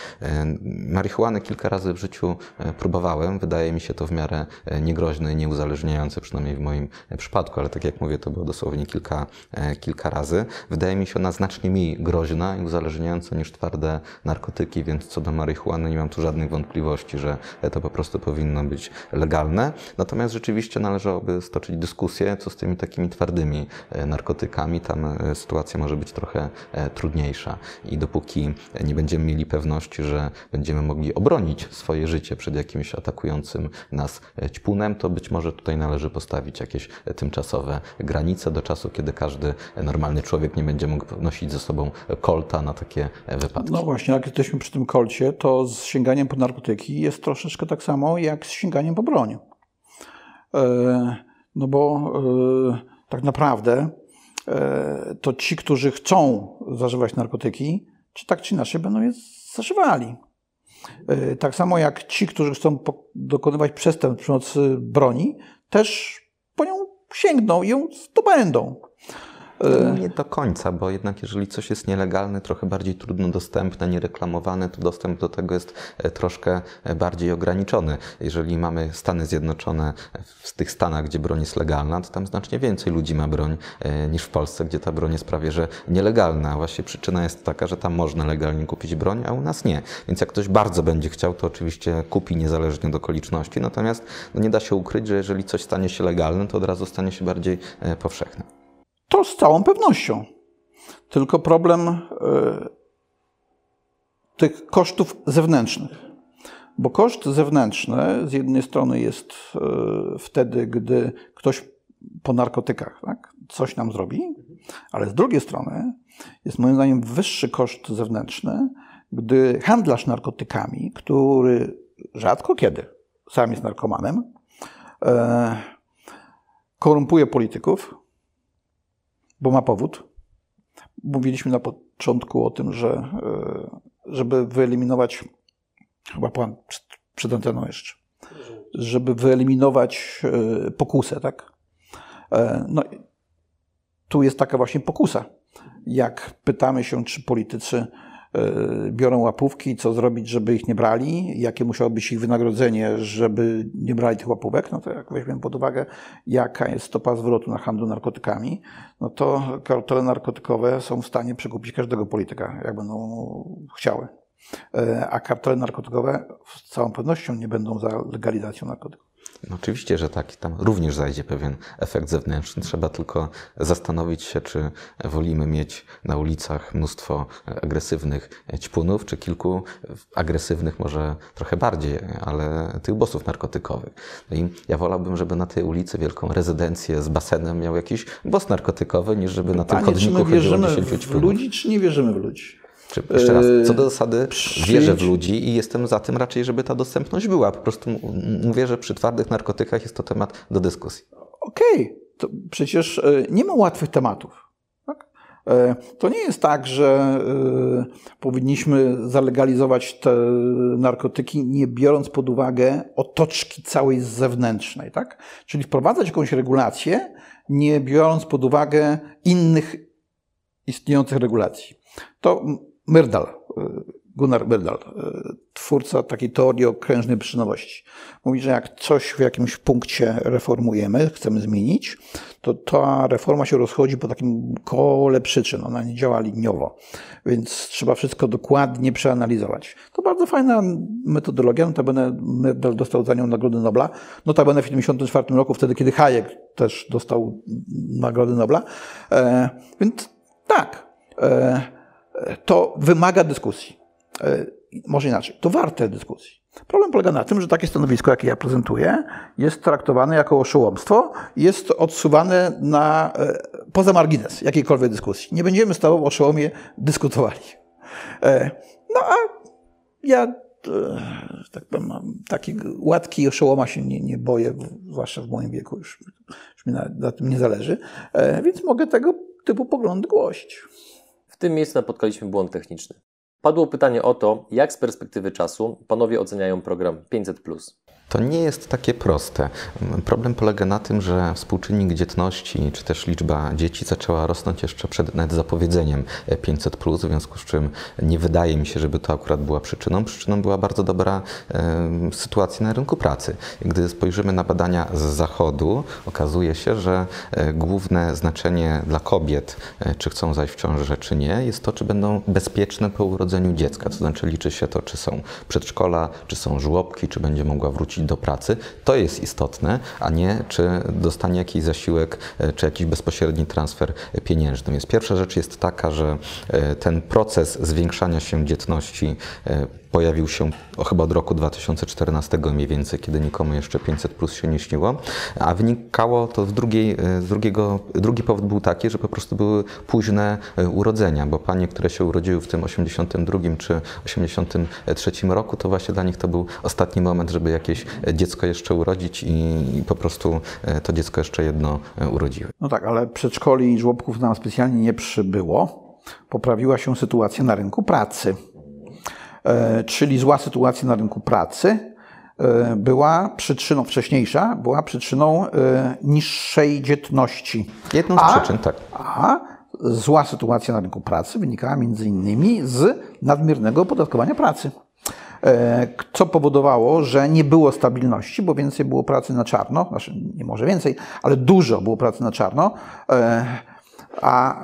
Speaker 3: Marihuany kilka razy w życiu próbowałem, wydaje mi się to w miarę e, niegroźne i nieuzależniające, przynajmniej w moim e, przypadku, ale tak jak mówię, to było dosłownie kilka, e, kilka razy. Wydaje mi się ona znacznie mniej groźna i uzależniająca niż twarde narkotyki, więc co do marihuany nie mam tu żadnych wątpliwości, że to po prostu powinno być legalne. Natomiast rzeczywiście należałoby stoczyć dyskusję, co z tymi takimi twardymi narkotykami. Tam sytuacja może być trochę trudniejsza i dopóki nie będziemy mieli pewności, że będziemy mogli obronić swoje życie przed jakimś atakującym nas ćpunem, to być może tutaj należy postawić jakieś tymczasowe granice do czasu, kiedy każdy normalny człowiek nie będzie mógł nosić ze sobą kolta na takie wypadki.
Speaker 2: No właśnie, jak jesteśmy przy tym kolcie, to z sięganiem po narkotyki jest troszeczkę tak samo jak z sięganiem po broń. E, no bo e, tak naprawdę e, to ci, którzy chcą zażywać narkotyki, czy tak czy inaczej będą je zażywali. E, tak samo jak ci, którzy chcą dokonywać przestępstw przy pomocy broni, też po nią sięgną i ją zdobędą.
Speaker 3: No nie do końca, bo jednak jeżeli coś jest nielegalne, trochę bardziej trudno dostępne, niereklamowane, to dostęp do tego jest e, troszkę e, bardziej ograniczony. Jeżeli mamy Stany Zjednoczone w tych stanach, gdzie broń jest legalna, to tam znacznie więcej ludzi ma broń e, niż w Polsce, gdzie ta broń jest prawie że nielegalna. Właśnie przyczyna jest taka, że tam można legalnie kupić broń, a u nas nie. Więc jak ktoś bardzo będzie chciał, to oczywiście kupi niezależnie od okoliczności. Natomiast no nie da się ukryć, że jeżeli coś stanie się legalne, to od razu stanie się bardziej powszechne.
Speaker 2: To z całą pewnością. Tylko problem y, tych kosztów zewnętrznych. Bo koszt zewnętrzny z jednej strony jest e, wtedy, gdy ktoś po narkotykach tak, coś nam zrobi, ale z drugiej strony jest moim zdaniem wyższy koszt zewnętrzny, gdy handlarz narkotykami, który rzadko kiedy sam jest narkomanem, e, korumpuje polityków, bo ma powód. Mówiliśmy na początku o tym, że e, żeby wyeliminować, chyba pan przed, anteną jeszcze, żeby wyeliminować e, pokusę, tak? E, no, tu jest taka właśnie pokusa. Jak pytamy się, czy politycy biorą łapówki, co zrobić, żeby ich nie brali, jakie musiało być ich wynagrodzenie, żeby nie brali tych łapówek, no to jak weźmiemy pod uwagę, jaka jest stopa zwrotu na handlu narkotykami, no to kartele narkotykowe są w stanie przekupić każdego polityka, jak będą chciały. E, a kartele narkotykowe z całą pewnością nie będą za legalizacją narkotyków.
Speaker 3: No oczywiście, że tak. Tam również zajdzie pewien efekt zewnętrzny. Trzeba tylko zastanowić się, czy wolimy mieć na ulicach mnóstwo agresywnych ćpunów, czy kilku agresywnych, może trochę bardziej, ale tych bossów narkotykowych. No i ja wolałbym, żeby na tej ulicy wielką rezydencję z basenem miał jakiś boss narkotykowy, niż żeby na tym chodniku chodziło 10 ćpunów.
Speaker 2: w ludzi, czy nie wierzymy w ludzi?
Speaker 3: Jeszcze raz, co do zasady Przyjdź. wierzę w ludzi i jestem za tym raczej, żeby ta dostępność była. Po prostu mówię, że przy twardych narkotykach jest to temat do dyskusji.
Speaker 2: Okej, okay. to przecież e, nie ma łatwych tematów. Tak? E, to nie jest tak, że e, powinniśmy zalegalizować te narkotyki, nie biorąc pod uwagę otoczki całej zewnętrznej. Tak? Czyli wprowadzać jakąś regulację, nie biorąc pod uwagę innych istniejących regulacji. To Myrdal, y, Gunnar Myrdal, y, twórca takiej teorii o krężnej przyczynowości. Mówi, że jak coś w jakimś punkcie reformujemy, chcemy zmienić, to ta reforma się rozchodzi po takim kole przyczyn. Ona nie działa liniowo, więc trzeba wszystko dokładnie przeanalizować. To bardzo fajna metodologia. Notabene Myrdal dostał za nią Nagrodę Nobla. Notabene w 1974 roku, wtedy kiedy Hayek też dostał Nagrodę Nobla. E, więc tak. E, to wymaga dyskusji. E, może inaczej, to warte dyskusji. Problem polega na tym, że takie stanowisko, jakie ja prezentuję, jest traktowane jako oszołomstwo, jest odsuwane na, e, poza margines jakiejkolwiek dyskusji. Nie będziemy z o oszołomie dyskutowali. E, no a ja tak powiem, taki łatki oszołoma się nie, nie boję, zwłaszcza w moim wieku już, już mi na, na tym nie zależy, więc mogę tego typu poglądy głosić.
Speaker 1: W tym miejscu napotkaliśmy błąd techniczny. Padło pytanie o to, jak z perspektywy czasu panowie oceniają program 500.
Speaker 3: To nie jest takie proste. Problem polega na tym, że współczynnik dzietności, czy też liczba dzieci zaczęła rosnąć jeszcze przed nawet zapowiedzeniem 500, w związku z czym nie wydaje mi się, żeby to akurat była przyczyną. Przyczyną była bardzo dobra e, sytuacja na rynku pracy. Gdy spojrzymy na badania z zachodu, okazuje się, że e, główne znaczenie dla kobiet, e, czy chcą zajść w ciążę, czy nie, jest to, czy będą bezpieczne po urodzeniu dziecka. To znaczy liczy się to, czy są przedszkola, czy są żłobki, czy będzie mogła wrócić wrócić do pracy, to jest istotne, a nie czy dostanie jakiś zasiłek, e, czy jakiś bezpośredni transfer pieniężny. Więc pierwsza rzecz jest taka, że e, ten proces zwiększania się dzietności e, pojawił się chyba od roku 2014 mniej więcej, kiedy nikomu jeszcze 500 plus się nie śniło, a wynikało to z, drugiej, z drugiego, drugi powód był taki, że po prostu były późne urodzenia, bo panie, które się urodziły w tym 82 czy 83 roku, to właśnie dla nich to był ostatni moment, żeby jakieś dziecko jeszcze urodzić i, i po prostu e, to dziecko jeszcze jedno e, urodziły.
Speaker 2: No tak, ale przedszkoli i żłobków nam specjalnie nie przybyło. Poprawiła się sytuacja na rynku pracy. E, czyli zła sytuacja na rynku pracy e, była przyczyną, wcześniejsza, była przyczyną e, niższej dzietności.
Speaker 3: Jedną z a, przyczyn, tak.
Speaker 2: A zła sytuacja na rynku pracy wynikała między innymi z nadmiernego opodatkowania pracy. Co powodowało, że nie było stabilności, bo więcej było pracy na czarno, znaczy nie może więcej, ale dużo było pracy na czarno, a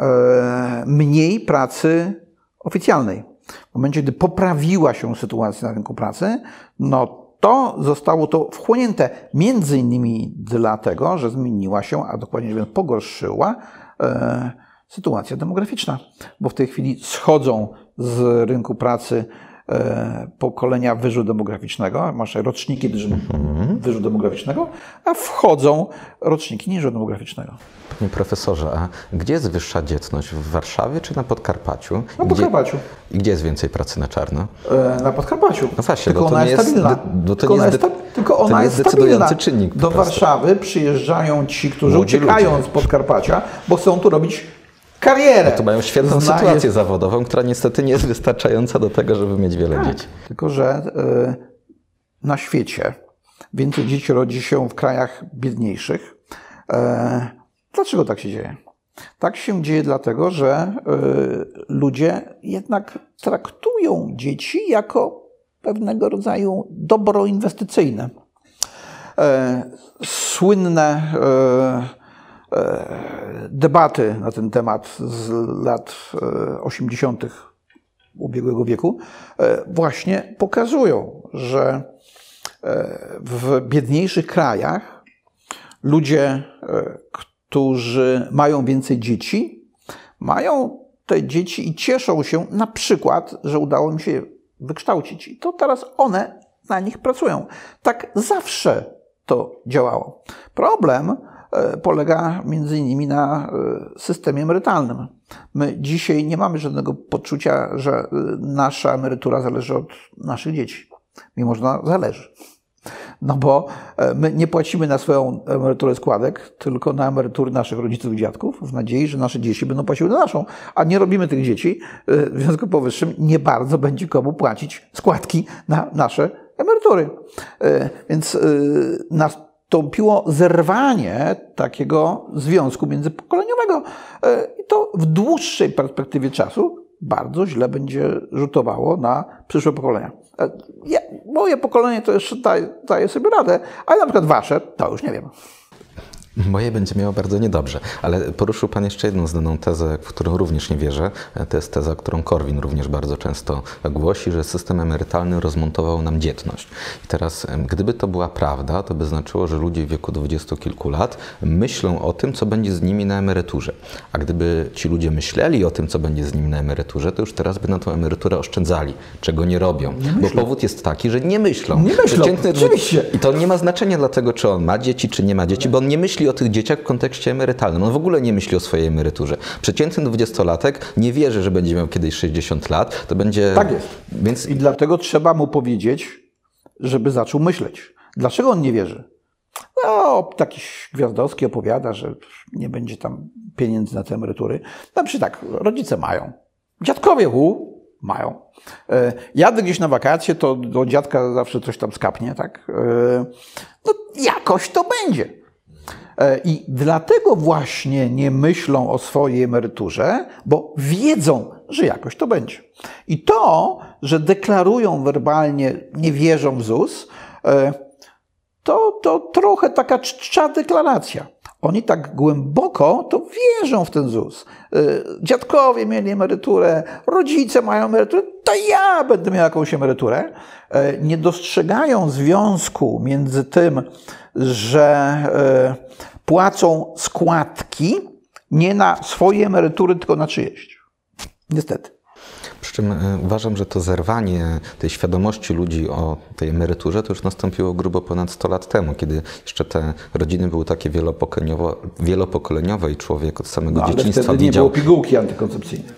Speaker 2: mniej pracy oficjalnej. W momencie, gdy poprawiła się sytuacja na rynku pracy, no to zostało to wchłonięte między innymi dlatego, że zmieniła się, a dokładnie mówiąc pogorszyła sytuacja demograficzna, bo w tej chwili schodzą z rynku pracy e, pokolenia wyżu demograficznego, masz roczniki wyżu, wyżu demograficznego, a wchodzą roczniki niżu demograficznego.
Speaker 3: Panie profesorze, a gdzie jest wyższa dzietność? W Warszawie czy na Podkarpaciu?
Speaker 2: Na Podkarpaciu.
Speaker 3: I gdzie jest więcej pracy na czarno?
Speaker 2: E, Na Podkarpaciu.
Speaker 3: No właśnie,
Speaker 2: tylko
Speaker 3: bo to
Speaker 2: ona jest stabilna. tylko ona
Speaker 3: jest
Speaker 2: jest,
Speaker 3: de-
Speaker 2: sta- tylko
Speaker 3: to
Speaker 2: ona
Speaker 3: nie
Speaker 2: jest
Speaker 3: jest decydujący
Speaker 2: stabilna.
Speaker 3: czynnik
Speaker 2: Do. Warszawy przyjeżdżają ci, którzy
Speaker 3: Młodzi
Speaker 2: uciekają
Speaker 3: ludzie.
Speaker 2: z Podkarpacia, bo chcą tu robić karierę.
Speaker 3: To mają świetną sytuację zawodową, która niestety nie jest wystarczająca do tego, żeby mieć wiele
Speaker 2: Tak.
Speaker 3: dzieci.
Speaker 2: Tylko, że y, na świecie więcej dzieci rodzi się w krajach biedniejszych. E, Dlaczego tak się dzieje? Tak się dzieje dlatego, że y, ludzie jednak traktują dzieci jako pewnego rodzaju dobro inwestycyjne. E, Słynne e, debaty na ten temat z lat e, 80. ubiegłego wieku e, właśnie pokazują, że e, w biedniejszych krajach ludzie, e, którzy mają więcej dzieci, mają te dzieci i cieszą się na przykład, że udało im się je wykształcić. I to teraz one na nich pracują. Tak zawsze to działało. Problem e, polega między innymi na e, systemie emerytalnym. My dzisiaj nie mamy żadnego poczucia, że e, nasza emerytura zależy od naszych dzieci. Mimo, że zależy. No bo e, my nie płacimy na swoją emeryturę składek, tylko na emerytury naszych rodziców i dziadków, w nadziei, że nasze dzieci będą płaciły na naszą. A nie robimy tych dzieci, e, w związku powyższym nie bardzo będzie komu płacić składki na nasze emerytury. E, Więc e, nastąpiło zerwanie takiego związku międzypokoleniowego. E, I to w dłuższej perspektywie czasu bardzo źle będzie rzutowało na przyszłe pokolenia. E, Ja, moje pokolenie to jeszcze daje, daje sobie radę, ale na przykład wasze, to już nie wiem.
Speaker 3: Moje będzie miało bardzo niedobrze, ale poruszył Pan jeszcze jedną znaną tezę, w którą również nie wierzę. To jest teza, którą Korwin również bardzo często głosi, że system emerytalny rozmontował nam dzietność. I teraz, gdyby to była prawda, to by znaczyło, że ludzie w wieku dwudziestu kilku lat myślą o tym, co będzie z nimi na emeryturze. A gdyby ci ludzie myśleli o tym, co będzie z nimi na emeryturze, to już teraz by na tą emeryturę oszczędzali, czego nie robią. Bo powód jest taki, że nie myślą.
Speaker 2: Nie myślą,
Speaker 3: Przeciętny-
Speaker 2: oczywiście.
Speaker 3: i to nie ma znaczenia dlatego, czy on ma dzieci, czy nie ma dzieci, bo on nie myśli o tych dzieciach w kontekście emerytalnym. On w ogóle nie myśli o swojej emeryturze. Przeciętny dwudziestolatek nie wierzy, że będzie miał kiedyś 60 lat, to będzie...
Speaker 2: Tak jest.
Speaker 3: Więc
Speaker 2: I dlatego trzeba mu powiedzieć, żeby zaczął myśleć. Dlaczego on nie wierzy? No, taki Gwiazdowski opowiada, że nie będzie tam pieniędzy na te emerytury. No przecież tak, rodzice mają. Dziadkowie u, mają. E, Jadę gdzieś na wakacje, to do dziadka zawsze coś tam skapnie, tak? E, No jakoś to będzie. E, I dlatego właśnie nie myślą o swojej emeryturze, bo wiedzą, że jakoś to będzie. I to, że deklarują werbalnie, nie wierzą w ZUS, e, to, to trochę taka czcza deklaracja. Oni tak głęboko to wierzą w ten ZUS. E, Dziadkowie mieli emeryturę, rodzice mają emeryturę, to ja będę miał jakąś emeryturę. E, Nie dostrzegają związku między tym, że e, płacą składki nie na swoje emerytury, tylko na czyjeś. Niestety.
Speaker 3: Przy czym e, uważam, że to zerwanie tej świadomości ludzi o tej emeryturze to już nastąpiło grubo ponad 100 lat temu, kiedy jeszcze te rodziny były takie wielopokoleniowo, wielopokoleniowe i człowiek od samego
Speaker 2: No, ale
Speaker 3: dzieciństwa
Speaker 2: wtedy nie
Speaker 3: widział,
Speaker 2: było pigułki antykoncepcyjnej.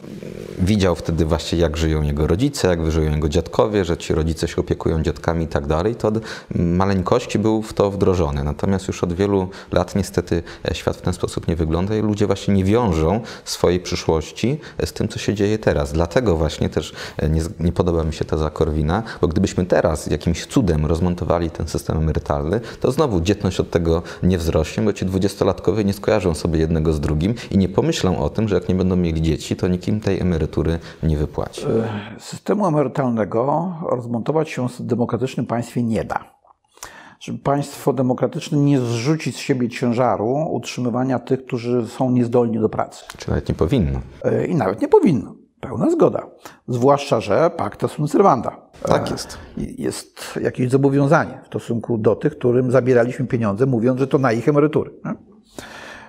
Speaker 3: Widział wtedy właśnie, jak żyją jego rodzice, jak żyją jego dziadkowie, że ci rodzice się opiekują dziadkami i tak dalej. To od maleńkości był w to wdrożony. Natomiast już od wielu lat niestety e, świat w ten sposób nie wygląda i ludzie właśnie nie wiążą swojej przyszłości z tym, co się dzieje teraz. Dlatego właśnie też e, nie, nie podoba mi się teza Korwina, bo gdybyśmy teraz jakimś cudem rozmontowali ten system emerytalny, to znowu dzietność od tego nie wzrośnie, bo ci dwudziestolatkowie nie skojarzą sobie jednego z drugim i nie pomyślą o tym, że jak nie będą mieli dzieci, to nikim tej emerytury nie wypłaci.
Speaker 2: Systemu emerytalnego rozmontować się w demokratycznym państwie nie da. Państwo demokratyczne nie zrzuci z siebie ciężaru utrzymywania tych, którzy są niezdolni do pracy.
Speaker 3: Czy nawet nie powinno.
Speaker 2: E, I nawet nie powinno. Pełna zgoda. Zwłaszcza, że pacta sunt servanda.
Speaker 3: Tak jest.
Speaker 2: Jest jakieś zobowiązanie w stosunku do tych, którym zabieraliśmy pieniądze, mówiąc, że to na ich emerytury.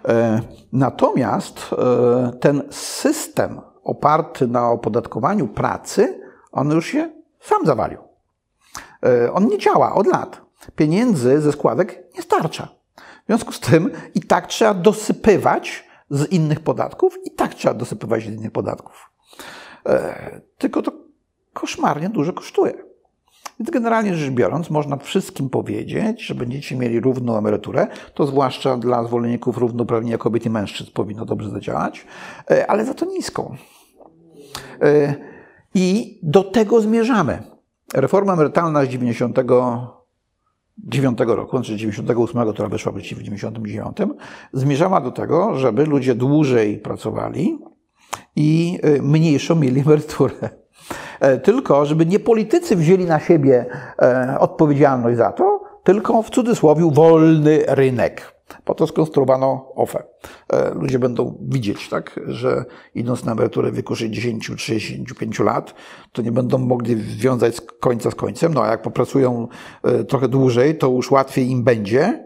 Speaker 2: E, Natomiast e, ten system oparty na opodatkowaniu pracy, on już się sam zawalił. E, on nie działa od lat. Pieniędzy ze składek nie starcza. W związku z tym i tak trzeba dosypywać z innych podatków, i tak trzeba dosypywać z innych podatków. E, tylko to koszmarnie dużo kosztuje. Więc generalnie rzecz biorąc, można wszystkim powiedzieć, że będziecie mieli równą emeryturę. To zwłaszcza dla zwolenników równouprawnienia kobiet i mężczyzn powinno dobrze zadziałać, e, ale za to niską. I do tego zmierzamy. Reforma emerytalna z 99 roku, znaczy 98, która weszła w życie w 99, zmierzała do tego, żeby ludzie dłużej pracowali i e, mniejszą mieli emeryturę. E, tylko żeby nie politycy wzięli na siebie e, odpowiedzialność za to, tylko w cudzysłowie wolny rynek. Po to skonstruowano OFE. E, ludzie będą widzieć, tak, że idąc na emeryturę w wieku 60-65 lat, to nie będą mogli związać z końca z końcem. No a jak popracują trochę dłużej, to już łatwiej im będzie,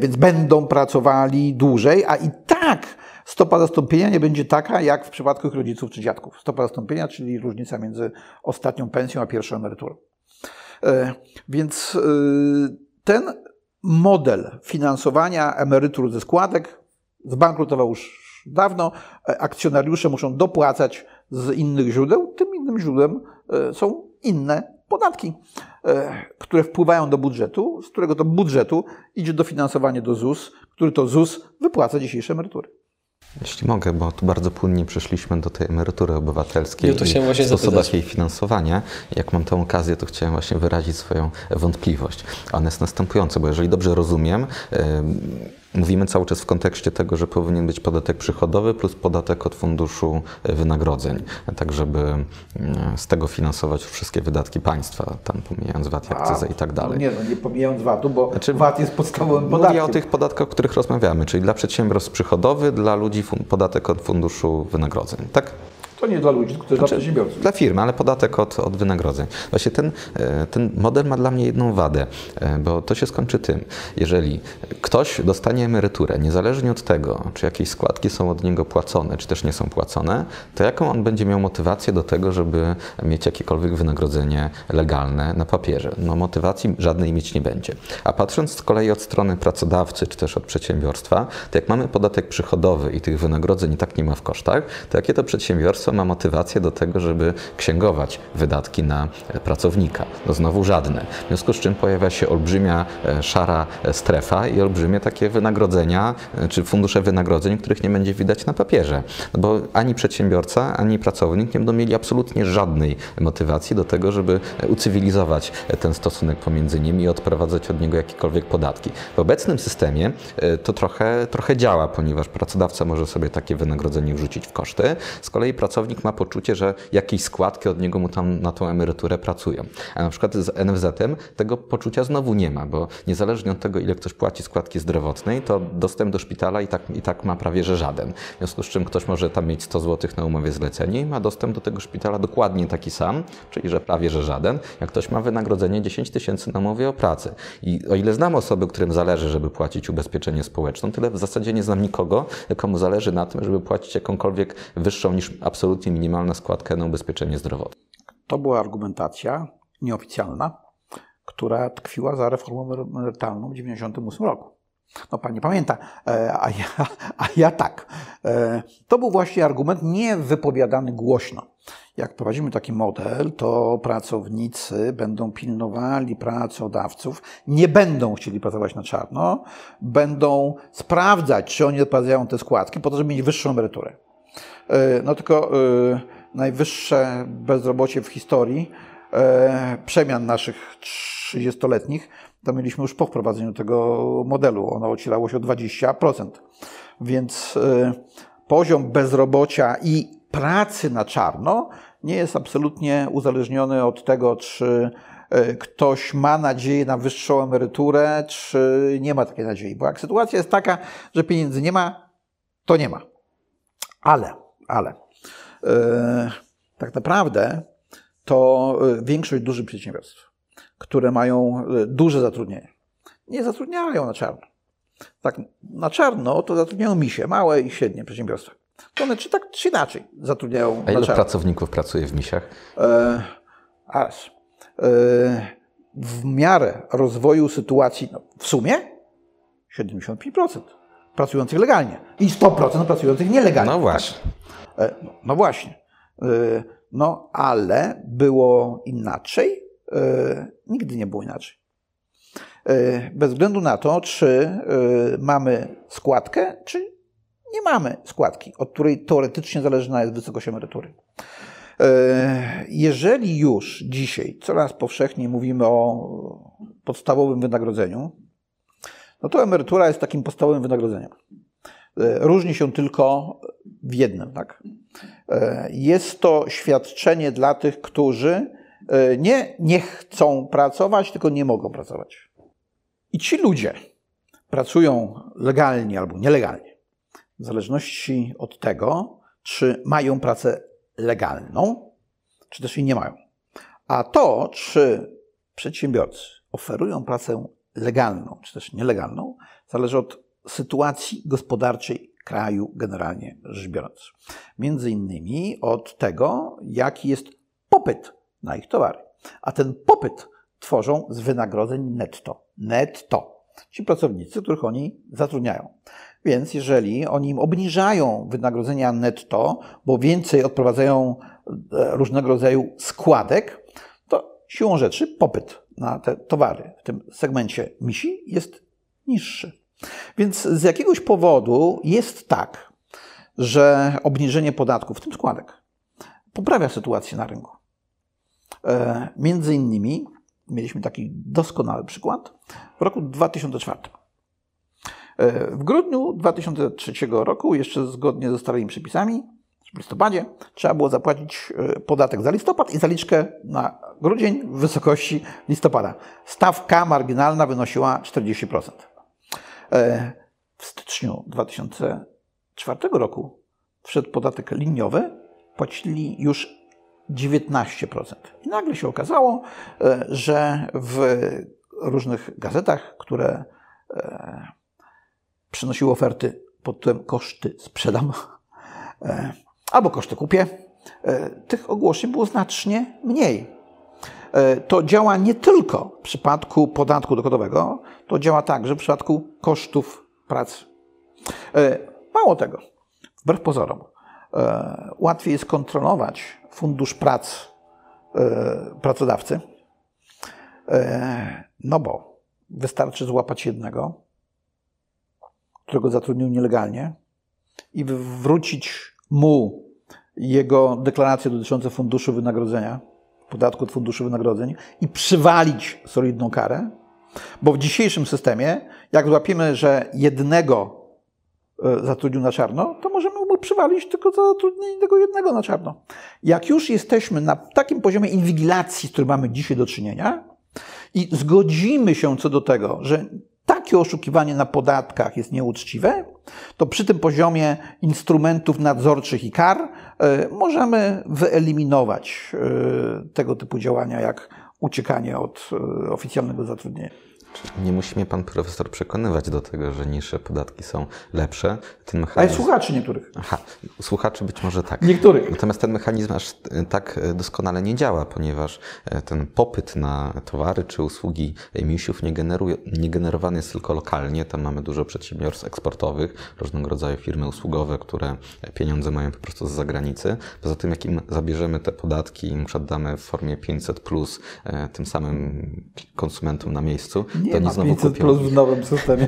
Speaker 2: więc będą pracowali dłużej, a i tak stopa zastąpienia nie będzie taka, jak w przypadku ich rodziców czy dziadków. Stopa zastąpienia, czyli różnica między ostatnią pensją a pierwszą emeryturą. E, więc e, ten model finansowania emerytur ze składek zbankrutował już dawno. E, akcjonariusze muszą dopłacać z innych źródeł. Tym innym źródłem są inne podatki, które wpływają do budżetu, z którego to budżetu idzie dofinansowanie do ZUS, który to ZUS wypłaca dzisiejsze emerytury.
Speaker 3: Jeśli mogę, bo tu bardzo płynnie przeszliśmy do tej emerytury obywatelskiej
Speaker 1: właśnie
Speaker 3: i sposobach
Speaker 1: zapytać.
Speaker 3: jej finansowania. Jak mam tę okazję, to chciałem właśnie wyrazić swoją wątpliwość. Ona jest następująca, bo jeżeli dobrze rozumiem, Mówimy cały czas w kontekście tego, że powinien być podatek przychodowy plus podatek od funduszu wynagrodzeń, tak żeby mm, z tego finansować wszystkie wydatki państwa, tam pomijając VAT, akcyzę i tak dalej.
Speaker 2: No nie, no nie pomijając VAT-u, bo znaczy, VAT jest podstawowym podatkiem.
Speaker 3: Mówię o tych podatkach, o których rozmawiamy, czyli dla przedsiębiorstw przychodowy, dla ludzi podatek od funduszu wynagrodzeń, tak?
Speaker 2: To nie dla ludzi, tylko znaczy, dla przedsiębiorców.
Speaker 3: Dla firmy, ale podatek od, od wynagrodzeń. Właśnie ten, e, ten model ma dla mnie jedną wadę, e, bo to się skończy tym, jeżeli ktoś dostanie emeryturę, niezależnie od tego, czy jakieś składki są od niego płacone, czy też nie są płacone, to jaką on będzie miał motywację do tego, żeby mieć jakiekolwiek wynagrodzenie legalne na papierze? No motywacji żadnej mieć nie będzie. A patrząc z kolei od strony pracodawcy, czy też od przedsiębiorstwa, to jak mamy podatek przychodowy i tych wynagrodzeń i tak nie ma w kosztach, to jakie to przedsiębiorstwo ma motywację do tego, żeby księgować wydatki na e, pracownika? No znowu żadne. W związku z czym pojawia się olbrzymia e, szara e, strefa i olbrzymie takie wynagrodzenia, czy fundusze wynagrodzeń, których nie będzie widać na papierze. No bo ani przedsiębiorca, ani pracownik nie będą mieli absolutnie żadnej motywacji do tego, żeby ucywilizować ten stosunek pomiędzy nimi i odprowadzać od niego jakiekolwiek podatki. W obecnym systemie to trochę, trochę działa, ponieważ pracodawca może sobie takie wynagrodzenie wrzucić w koszty, z kolei pracownik pracownik ma poczucie, że jakieś składki od niego mu tam na tą emeryturę pracują. A na przykład z NFZ-em tego poczucia znowu nie ma, bo niezależnie od tego, ile ktoś płaci składki zdrowotnej, to dostęp do szpitala i tak, i tak ma prawie że żaden. W związku z czym ktoś może tam mieć 100 zł na umowie zlecenie i ma dostęp do tego szpitala dokładnie taki sam, czyli że prawie że żaden, jak ktoś ma wynagrodzenie 10 tysięcy na umowie o pracy. I o ile znam osoby, którym zależy, żeby płacić ubezpieczenie społeczne, tyle w zasadzie nie znam nikogo, komu zależy na tym, żeby płacić jakąkolwiek wyższą niż absolutnie absolutnie minimalna składka na ubezpieczenie zdrowotne.
Speaker 2: To była argumentacja nieoficjalna, która tkwiła za reformą emerytalną w 1998 roku. No pani pamięta, e, a ja, a ja tak. E, to był właśnie argument nie wypowiadany głośno. Jak prowadzimy taki model, to pracownicy będą pilnowali pracodawców, nie będą chcieli pracować na czarno, będą sprawdzać, czy oni odprowadzają te składki, po to, żeby mieć wyższą emeryturę. E, no tylko e, najwyższe bezrobocie w historii e, przemian naszych 30-letnich, to mieliśmy już po wprowadzeniu tego modelu. Ono ocierało się o 20%. Więc poziom bezrobocia i pracy na czarno nie jest absolutnie uzależniony od tego, czy ktoś ma nadzieję na wyższą emeryturę, czy nie ma takiej nadziei. Bo jak sytuacja jest taka, że pieniędzy nie ma, to nie ma. Ale ale e, tak naprawdę to e, większość dużych przedsiębiorstw, które mają e, duże zatrudnienie, nie zatrudniają na czarno. Tak, na czarno to zatrudniają misie, małe i średnie przedsiębiorstwa. To one czy tak, czy inaczej zatrudniają
Speaker 3: A ilu
Speaker 2: na czarno.
Speaker 3: pracowników pracuje w misiach?
Speaker 2: E, aż w miarę rozwoju sytuacji, no, w sumie 75% pracujących legalnie i 100% pracujących nielegalnie.
Speaker 3: No właśnie.
Speaker 2: E, no, właśnie. E, no ale było inaczej? E, nigdy nie było inaczej. Bez względu na to, czy mamy składkę, czy nie mamy składki, od której teoretycznie zależna jest wysokość emerytury. Jeżeli już dzisiaj coraz powszechniej mówimy o podstawowym wynagrodzeniu, no to emerytura jest takim podstawowym wynagrodzeniem. Różni się tylko w jednym, tak? Jest to świadczenie dla tych, którzy nie, nie chcą pracować, tylko nie mogą pracować. I ci ludzie pracują legalnie albo nielegalnie, w zależności od tego, czy mają pracę legalną, czy też jej nie mają. A to, czy przedsiębiorcy oferują pracę legalną, czy też nielegalną, zależy od sytuacji gospodarczej kraju generalnie rzecz biorąc. Między innymi od tego, jaki jest popyt na ich towary. A ten popyt tworzą z wynagrodzeń netto. Netto. Ci pracownicy, których oni zatrudniają. Więc jeżeli oni im obniżają wynagrodzenia netto, bo więcej odprowadzają e, różnego rodzaju składek, to siłą rzeczy popyt na te towary w tym segmencie misi jest niższy. Więc z jakiegoś powodu jest tak, że obniżenie podatków, w tym składek, poprawia sytuację na rynku. E, między innymi mieliśmy taki doskonały przykład w roku 2004. E, w grudniu 2003 roku, jeszcze zgodnie ze starymi przepisami, listopadzie, trzeba było zapłacić e, podatek za listopad i zaliczkę na grudzień w wysokości listopada. Stawka marginalna wynosiła 40%. E, w styczniu 2004 roku wszedł podatek liniowy, płacili już 19%. I nagle się okazało, że w różnych gazetach, które przynosiły oferty pod tytułem koszty sprzedam e, albo koszty kupię, e, tych ogłoszeń było znacznie mniej. E, to działa nie tylko w przypadku podatku dochodowego, to działa także w przypadku kosztów pracy. Mało tego, wbrew pozorom, łatwiej jest kontrolować fundusz prac pracodawcy, no bo wystarczy złapać jednego, którego zatrudnił nielegalnie i wrócić mu jego deklaracje dotyczące funduszu wynagrodzenia, podatku od funduszu wynagrodzeń i przywalić solidną karę, bo w dzisiejszym systemie, jak złapiemy, że jednego e, zatrudnił na czarno, to możemy mu przywalić tylko za zatrudnienie tego jednego na czarno. Jak już jesteśmy na takim poziomie inwigilacji, z którym mamy dzisiaj do czynienia i zgodzimy się co do tego, że takie oszukiwanie na podatkach jest nieuczciwe, to przy tym poziomie instrumentów nadzorczych i kar e, możemy wyeliminować e, tego typu działania jak uciekanie od e, oficjalnego zatrudnienia.
Speaker 3: Nie musi mnie pan profesor przekonywać do tego, że niższe podatki są lepsze.
Speaker 2: Ten mechanizm... Ale słuchaczy niektórych.
Speaker 3: Aha, słuchaczy być może tak.
Speaker 2: Niektórych.
Speaker 3: Natomiast ten mechanizm aż tak doskonale nie działa, ponieważ e, ten popyt na towary czy usługi misiów nie, generuje, nie generowany jest tylko lokalnie. Tam mamy dużo przedsiębiorstw eksportowych, różnego rodzaju firmy usługowe, które pieniądze mają po prostu z zagranicy. Poza tym, jak im zabierzemy te podatki i im oddamy w formie 500, plus, e, tym samym konsumentom na miejscu,
Speaker 2: nie to nie znowu 500 kupią. plus w nowym systemie.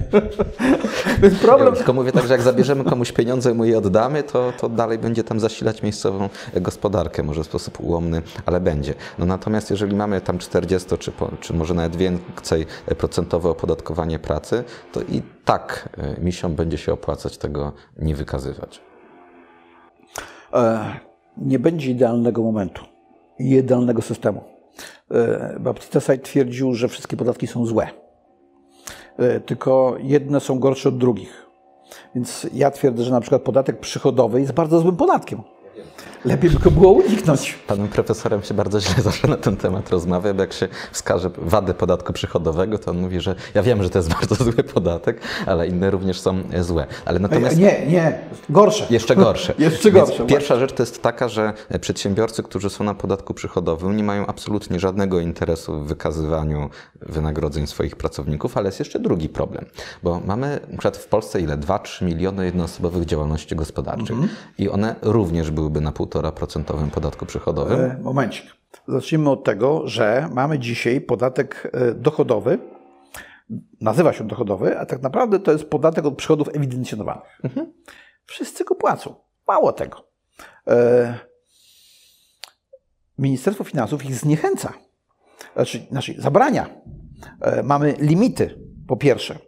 Speaker 2: Więc problem...
Speaker 3: Ja tylko mówię tak, że jak zabierzemy komuś pieniądze i mu je oddamy, to, to dalej będzie tam zasilać miejscową gospodarkę, może w sposób ułomny, ale będzie. No natomiast jeżeli mamy tam 40 czy, czy może nawet więcej procentowe opodatkowanie pracy, to i tak e, misiom będzie się opłacać tego nie wykazywać.
Speaker 2: E, nie będzie idealnego momentu i idealnego systemu. E, Baptista Said twierdził, że wszystkie podatki są złe. E, tylko jedne są gorsze od drugich. Więc ja twierdzę, że na przykład podatek przychodowy jest bardzo złym podatkiem. Lepiej by go było uniknąć.
Speaker 3: Panem profesorem się bardzo źle zawsze na ten temat rozmawia, bo jak się wskaże wady podatku przychodowego, to on mówi, że ja wiem, że to jest bardzo zły podatek, ale inne również są złe. Ale natomiast...
Speaker 2: Nie, nie, gorsze.
Speaker 3: Jeszcze gorsze.
Speaker 2: Jeszcze
Speaker 3: Więc
Speaker 2: gorsze.
Speaker 3: Pierwsza rzecz to jest taka, że przedsiębiorcy, którzy są na podatku przychodowym, nie mają absolutnie żadnego interesu w wykazywaniu wynagrodzeń swoich pracowników, ale jest jeszcze drugi problem, bo mamy na przykład w Polsce ile? 2-3 miliony jednoosobowych działalności gospodarczych
Speaker 2: Mhm.
Speaker 3: i one również byłyby na 1,5% podatku przychodowym.
Speaker 2: E, Momencik. Zacznijmy od tego, że mamy dzisiaj podatek e, dochodowy. Nazywa się dochodowy, a tak naprawdę to jest podatek od przychodów ewidencjonowanych. Wszyscy go płacą. Mało tego. E, Ministerstwo Finansów ich zniechęca. Znaczy, znaczy zabrania. Mamy limity, po pierwsze,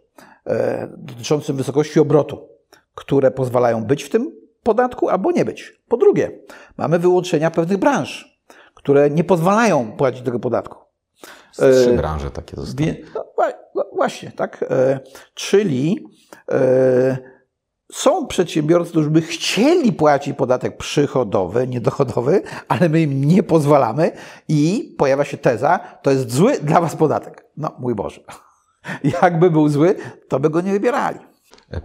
Speaker 2: dotyczące wysokości obrotu, które pozwalają być w tym podatku albo nie być. Po drugie, mamy wyłączenia pewnych branż, które nie pozwalają płacić tego podatku.
Speaker 3: Trzy
Speaker 2: e,
Speaker 3: branże takie zostały.
Speaker 2: No, no właśnie, tak. E, czyli e, są przedsiębiorcy, którzy by chcieli płacić podatek przychodowy, niedochodowy, ale my im nie pozwalamy i pojawia się teza, to jest zły dla was podatek. No, mój Boże. Jakby był zły, to by go nie wybierali.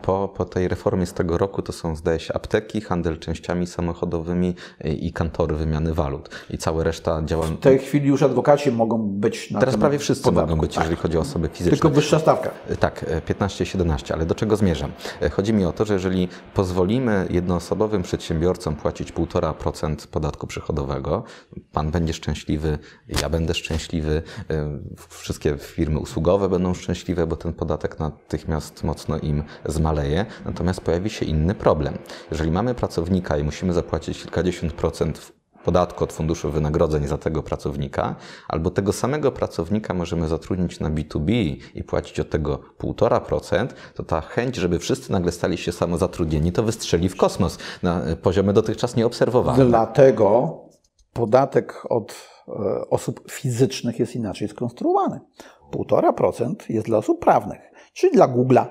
Speaker 3: Po, po tej reformie z tego roku to są, zdaje się, apteki, handel częściami samochodowymi i kantory wymiany walut. I cała reszta działa.
Speaker 2: W tej chwili już adwokaci mogą być na
Speaker 3: Teraz prawie wszyscy
Speaker 2: podatku.
Speaker 3: mogą być, jeżeli chodzi o osoby fizyczne.
Speaker 2: Tylko wyższa stawka.
Speaker 3: Tak, 15-17, ale do czego zmierzam? E, Chodzi mi o to, że jeżeli pozwolimy jednoosobowym przedsiębiorcom płacić 1,5% podatku przychodowego, pan będzie szczęśliwy, ja będę szczęśliwy, e, wszystkie firmy usługowe będą szczęśliwe, bo ten podatek natychmiast mocno im zmaleje. Natomiast pojawi się inny problem. Jeżeli mamy pracownika i musimy zapłacić kilkadziesiąt procent podatku od funduszu wynagrodzeń za tego pracownika, albo tego samego pracownika możemy zatrudnić na B2B i płacić od tego 1,5%, to ta chęć, żeby wszyscy nagle stali się samozatrudnieni, to wystrzeli w kosmos na poziomy dotychczas nieobserwowane.
Speaker 2: Dlatego podatek od e, osób fizycznych jest inaczej skonstruowany. 1,5% jest dla osób prawnych, czyli dla Google'a,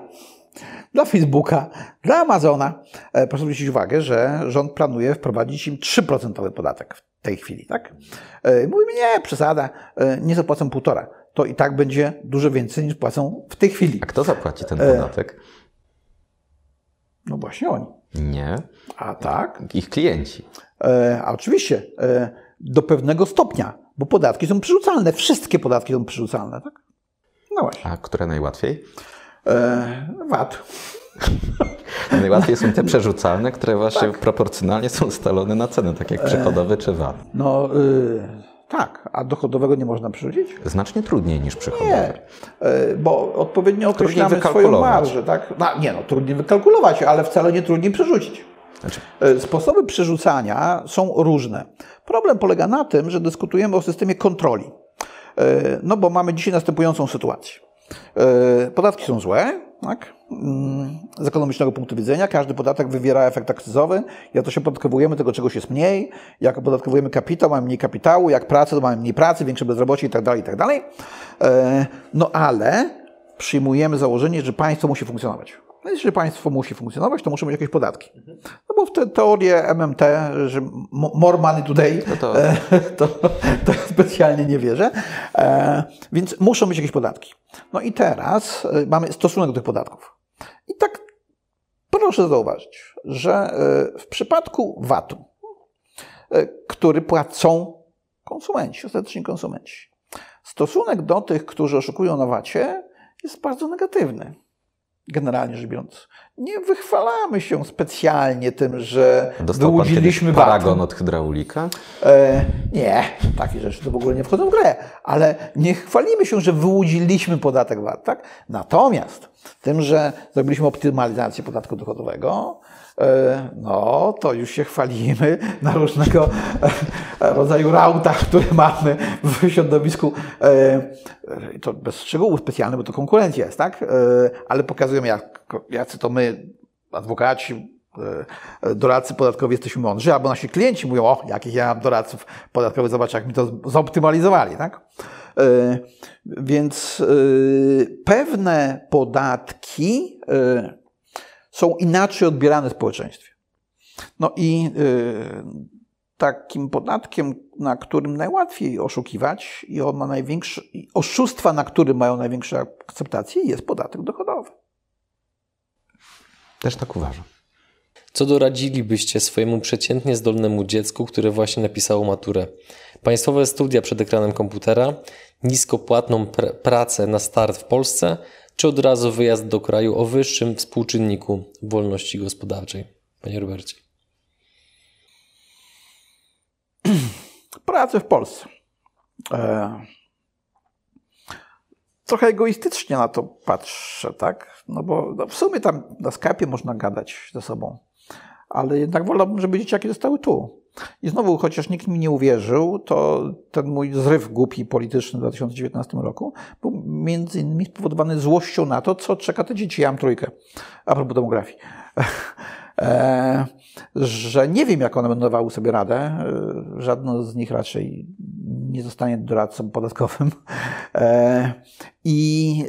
Speaker 2: dla Facebooka, dla Amazona. E, Proszę zwrócić uwagę, że rząd planuje wprowadzić im 3% podatek w tej chwili. Tak? E, Mówimy, nie, przesada, e, nie zapłacą 1,5%. To i tak będzie dużo więcej niż płacą w tej chwili.
Speaker 3: A kto zapłaci ten podatek?
Speaker 2: No właśnie oni.
Speaker 3: Nie,
Speaker 2: A tak?
Speaker 3: ich klienci.
Speaker 2: A oczywiście do pewnego stopnia, bo podatki są przerzucalne. Wszystkie podatki są przerzucalne, tak? No właśnie.
Speaker 3: A które najłatwiej?
Speaker 2: E, VAT.
Speaker 3: Najłatwiej są te przerzucalne, które właśnie proporcjonalnie są ustalone na cenę, tak jak przychodowy czy VAT.
Speaker 2: No y, tak, a dochodowego nie można przerzucić?
Speaker 3: Znacznie trudniej niż przychodowy.
Speaker 2: Nie, e, bo odpowiednio określamy swoją marżę, tak? No, nie no, trudniej wykalkulować, ale wcale nie trudniej przerzucić.
Speaker 3: Znaczy,
Speaker 2: E, Sposoby przerzucania są różne. Problem polega na tym, że dyskutujemy o systemie kontroli. E, No bo mamy dzisiaj następującą sytuację. E, Podatki są złe, tak? Mm, Z ekonomicznego punktu widzenia każdy podatek wywiera efekt akcyzowy. Jak to się podatkowujemy, tego czegoś jest mniej. Jak opodatkowujemy kapitał, mamy mniej kapitału. Jak pracę, to mamy mniej pracy, większe bezrobocie itd. itd. E, No ale przyjmujemy założenie, że państwo musi funkcjonować. No jeżeli państwo musi funkcjonować, to muszą być jakieś podatki. No bo w te teorię MMT, że mo- more money today,
Speaker 3: No to-
Speaker 2: e, to, to specjalnie nie wierzę. E, Więc muszą być jakieś podatki. No i teraz e, mamy stosunek do tych podatków. I tak proszę zauważyć, że e, w przypadku VAT-u, e, który płacą konsumenci, ostateczni konsumenci, stosunek do tych, którzy oszukują na VAT-ie jest bardzo negatywny generalnie rzecz biorąc. Nie wychwalamy się specjalnie tym, że
Speaker 3: dostał pan
Speaker 2: wyłudziliśmy VAT.
Speaker 3: paragon od hydraulika?
Speaker 2: E, nie, takie rzeczy to w ogóle nie wchodzą w grę, ale nie chwalimy się, że wyłudziliśmy podatek VAT, tak? Natomiast tym, że zrobiliśmy optymalizację podatku dochodowego, no to już się chwalimy na różnego e, rodzaju rautach, które mamy w środowisku. E, e, to bez szczegółów specjalnych, bo to konkurencja jest, tak? E, ale pokazujemy, jak, jacy to my, adwokaci, e, doradcy podatkowi jesteśmy mądrzy, albo nasi klienci mówią, o, jakich ja mam doradców podatkowych, zobacz, jak mi to zoptymalizowali, tak? E, Więc e, pewne podatki e, są inaczej odbierane w społeczeństwie. No i e, takim podatkiem, na którym najłatwiej oszukiwać i on ma największe, oszustwa, na którym mają największą akceptację, jest podatek dochodowy.
Speaker 3: Też tak uważam.
Speaker 1: Co doradzilibyście swojemu przeciętnie zdolnemu dziecku, które właśnie napisało maturę? Państwowe studia przed ekranem komputera, niskopłatną pr pracę na start w Polsce, czy od razu wyjazd do kraju o wyższym współczynniku wolności gospodarczej? Panie Robercie.
Speaker 2: Pracę w Polsce. E... Trochę egoistycznie na to patrzę, tak? No bo no w sumie tam na Skype'ie można gadać ze sobą, ale jednak wolałbym, żeby dzieciaki zostały tu. I znowu, chociaż nikt mi nie uwierzył, to ten mój zryw głupi polityczny w 2019 roku był między innymi spowodowany złością na to, co czeka te dzieci. Ja mam trójkę, a propos demografii. e, że nie wiem, jak one będą dawały sobie radę. E, żadno z nich raczej nie zostanie doradcą podatkowym. E, I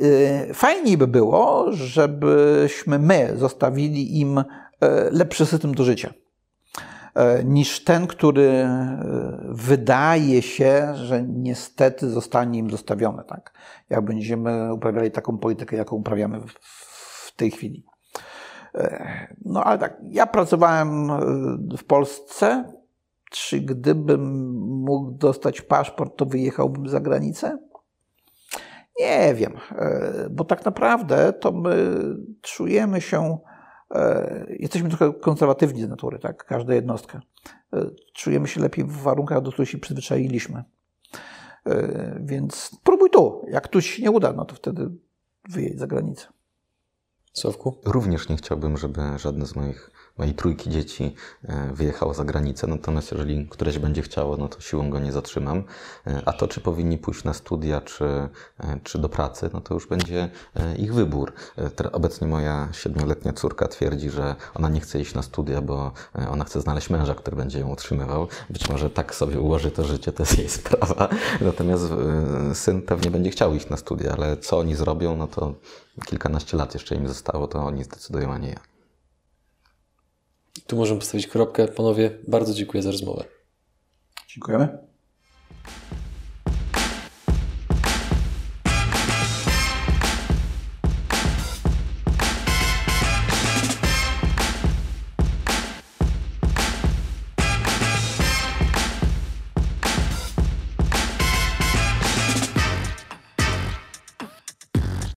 Speaker 2: e, fajniej by było, żebyśmy my zostawili im lepszy system do życia niż ten, który wydaje się, że niestety zostanie im zostawiony. Tak? Jak będziemy uprawiali taką politykę, jaką uprawiamy w tej chwili. No ale tak, ja pracowałem w Polsce. Czy gdybym mógł dostać paszport, to wyjechałbym za granicę? Nie wiem, bo tak naprawdę to my czujemy się, jesteśmy trochę konserwatywni z natury, tak? Każda jednostka. Czujemy się lepiej w warunkach, do których się przyzwyczailiśmy. Więc próbuj tu. Jak tu się nie uda, no to wtedy wyjedź za granicę.
Speaker 1: Sławku?
Speaker 3: Również nie chciałbym, żeby żadne z moich mojej trójki dzieci e, wyjechało za granicę, natomiast jeżeli któreś będzie chciało, no to siłą go nie zatrzymam. E, a to, czy powinni pójść na studia, czy, e, czy do pracy, no to już będzie ich wybór. Obecnie moja siedmioletnia córka twierdzi, że ona nie chce iść na studia, bo ona chce znaleźć męża, który będzie ją utrzymywał. Być może tak sobie ułoży to życie, to jest jej sprawa. Natomiast syn pewnie będzie chciał iść na studia, ale co oni zrobią, no to kilkanaście lat jeszcze im zostało, to oni zdecydują, a nie ja.
Speaker 1: Tu możemy postawić kropkę. Panowie, bardzo dziękuję za rozmowę.
Speaker 2: Dziękujemy.